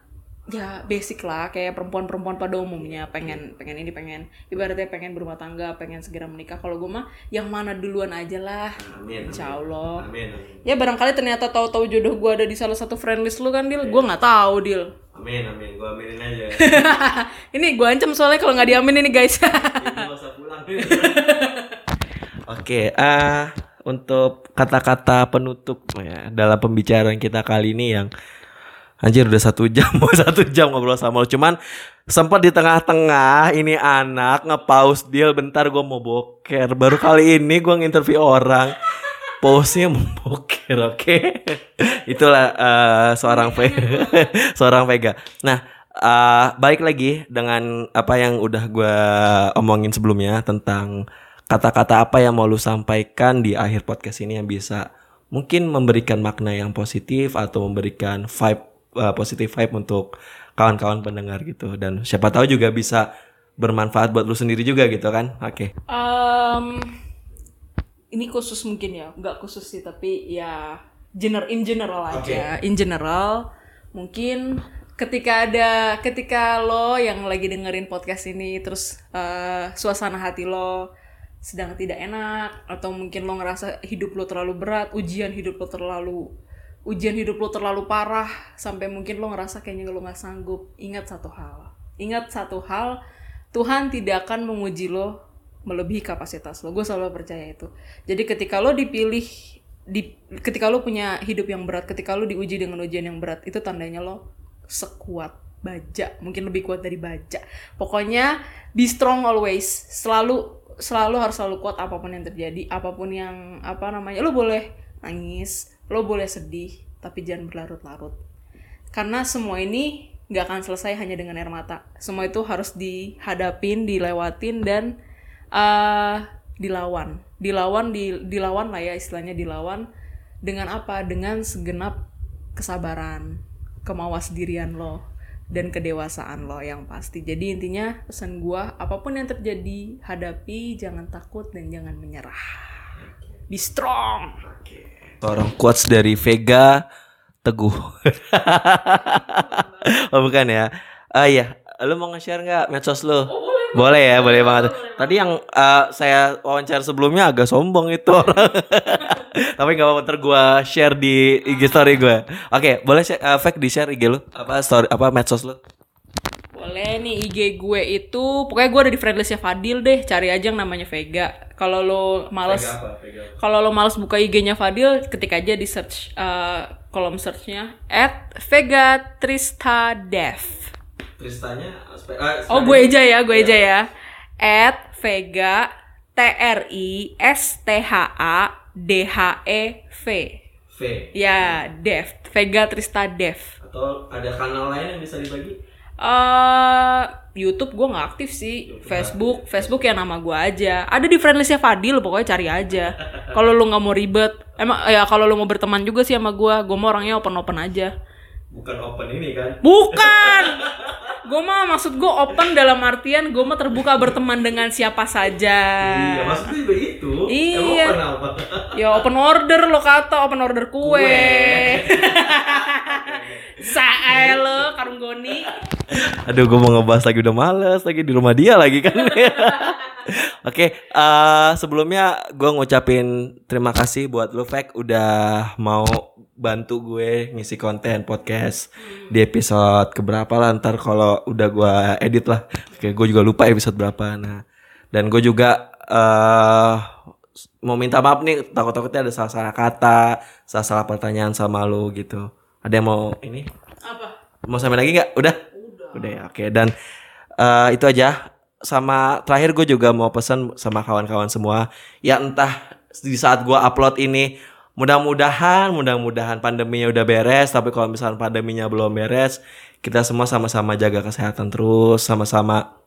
ya basic lah kayak perempuan-perempuan pada umumnya pengen pengen ini pengen ibaratnya pengen berumah tangga pengen segera menikah kalau gue mah yang mana duluan aja lah Amin. insya Allah Amin. ya barangkali ternyata tahu-tahu jodoh gue ada di salah satu friend list lu kan Dil gue nggak tahu Dil Amin, amin. Gue aminin aja. <laughs> ini gue ancam soalnya kalau nggak diamin ini guys <laughs> Oke, eh untuk kata-kata penutup ya dalam pembicaraan kita kali ini yang anjir udah satu jam <laughs> mau satu jam ngobrol sama lo. Cuman sempat di tengah-tengah ini anak nge-pause deal bentar gue mau boker. Baru kali ini gue nginterview orang. Pause-nya mau boker oke? <laughs> Itulah eh, seorang Vega <laughs> seorang Vega. Nah eh, balik lagi dengan apa yang udah gue omongin sebelumnya tentang kata-kata apa yang mau lu sampaikan di akhir podcast ini yang bisa mungkin memberikan makna yang positif atau memberikan vibe uh, positif vibe untuk kawan-kawan pendengar gitu. Dan siapa tahu juga bisa bermanfaat buat lu sendiri juga gitu kan? Oke. Em, ini khusus mungkin ya, nggak khusus sih tapi ya gener in general aja. In general mungkin ketika ada ketika lo yang lagi dengerin podcast ini terus eh, suasana hati lo sedang tidak enak atau mungkin lo ngerasa hidup lo terlalu berat, ujian hidup lo terlalu ujian hidup lo terlalu parah sampai mungkin lo ngerasa kayaknya lo nggak sanggup. Ingat satu hal. Ingat satu hal, Tuhan tidak akan menguji lo melebihi kapasitas lo. Gue selalu percaya itu. Jadi ketika lo dipilih, di, ketika lo punya hidup yang berat, ketika lo diuji dengan ujian yang berat, itu tandanya lo sekuat baja, mungkin lebih kuat dari baja. Pokoknya be strong always. Selalu selalu harus selalu kuat apa pun yang terjadi, apa pun yang apa namanya. Lo boleh nangis, lo boleh sedih, tapi jangan berlarut-larut. Karena semua ini nggak akan selesai hanya dengan air mata. Semua itu harus dihadapin, dilewatin dan eh dilawan. Dilawan di dilawan lah ya istilahnya dilawan dengan apa? Dengan segenap kesabaran, kemawas dirian lo dan kedewasaan lo yang pasti. Jadi intinya pesan gua apa pun yang terjadi, hadapi, jangan takut dan jangan menyerah. Be strong. Seorang quotes dari Vega Teguh. <laughs> oh bukan ya? Ah iya, lu mau nge-share nggak medsos lu? Boleh ya, boleh banget. Tadi yang eh, saya wawancara sebelumnya agak sombong itu orang. <laughs> Tapi nggak apa-apa gue share di IG story gue. Oke, boleh share, eh, fake di share IG lu? Apa story apa medsos lu? Boleh nih IG gue itu pokoknya gue ada di friendlistnya Fadil deh. Cari aja yang namanya Vega. Kalau lo males kalau lo males buka IG-nya Fadil, ketik aja di search eh, kolom searchnya at Vega Trista Dev. Tristanya Oh gue aja ya, gue aja ya. At Vega T R I S T H A D H E V. V Ya, Dev. Vega Trista Dev. atau ada kanal lain yang bisa dibagi? Eh YouTube gue nggak aktif sih. Facebook, Facebook ya nama gue aja. Ada di friendlistnya Fadil, pokoknya cari aja. <laughs> Kalau lu nggak mau ribet, emang ya kalau lu mau berteman juga sih sama gue, gue mau orangnya open open aja. Bukan open ini kan? Bukan. <laughs> gue mah maksud gue open dalam artian gue mah terbuka berteman dengan siapa saja. Iya, maksudnya begitu. Iya. Emang open apa? Ya open order lo kata open order kue. <laughs> Sae lo karung goni. Aduh, gue mau ngebahas lagi udah males lagi di rumah dia lagi kan. <laughs> Oke, eh, sebelumnya gue ngucapin terima kasih buat lu Fek udah mau bantu gue ngisi konten podcast di episode keberapa lah ntar kalau udah gue edit lah. Oke, gue juga lupa episode berapa. Nah, dan gue juga eh mau minta maaf nih takut-takutnya ada salah-salah kata, salah-salah pertanyaan sama lu gitu. Ada yang mau ini? Apa? Mau sampai lagi nggak? Udah? Udah. ya, oke. Dan eh, itu aja. Sama terakhir gue juga mau pesan sama kawan-kawan semua. Ya entah di saat gue upload ini, mudah-mudahan, mudah-mudahan pandeminya udah beres. Tapi kalau misalnya pandeminya belum beres, kita semua sama-sama jaga kesehatan terus, sama-sama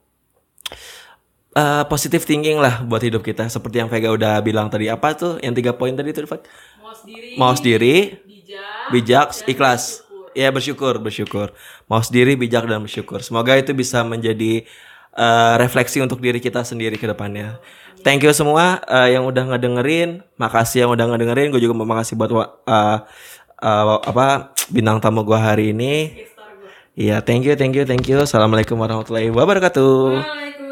eh positive thinking lah buat hidup kita. Seperti yang Vega udah bilang tadi. Apa tuh? Yang tiga poin tadi tuh, Fat? Mau sendiri, Mau sendiri, bijak, bijak, ikhlas. Ya bersyukur, bersyukur. Mau sendiri, bijak dan bersyukur. Semoga itu bisa menjadi eh, refleksi untuk diri kita sendiri ke depannya. Thank you semua eh, yang udah ngedengerin. Makasih yang udah ngedengerin. Gue juga mau makasih buat eh, eh, apa bintang tamu gue hari ini. Iya, thank you, thank you, thank you. Assalamualaikum warahmatullahi wabarakatuh. Waalaikumsalam.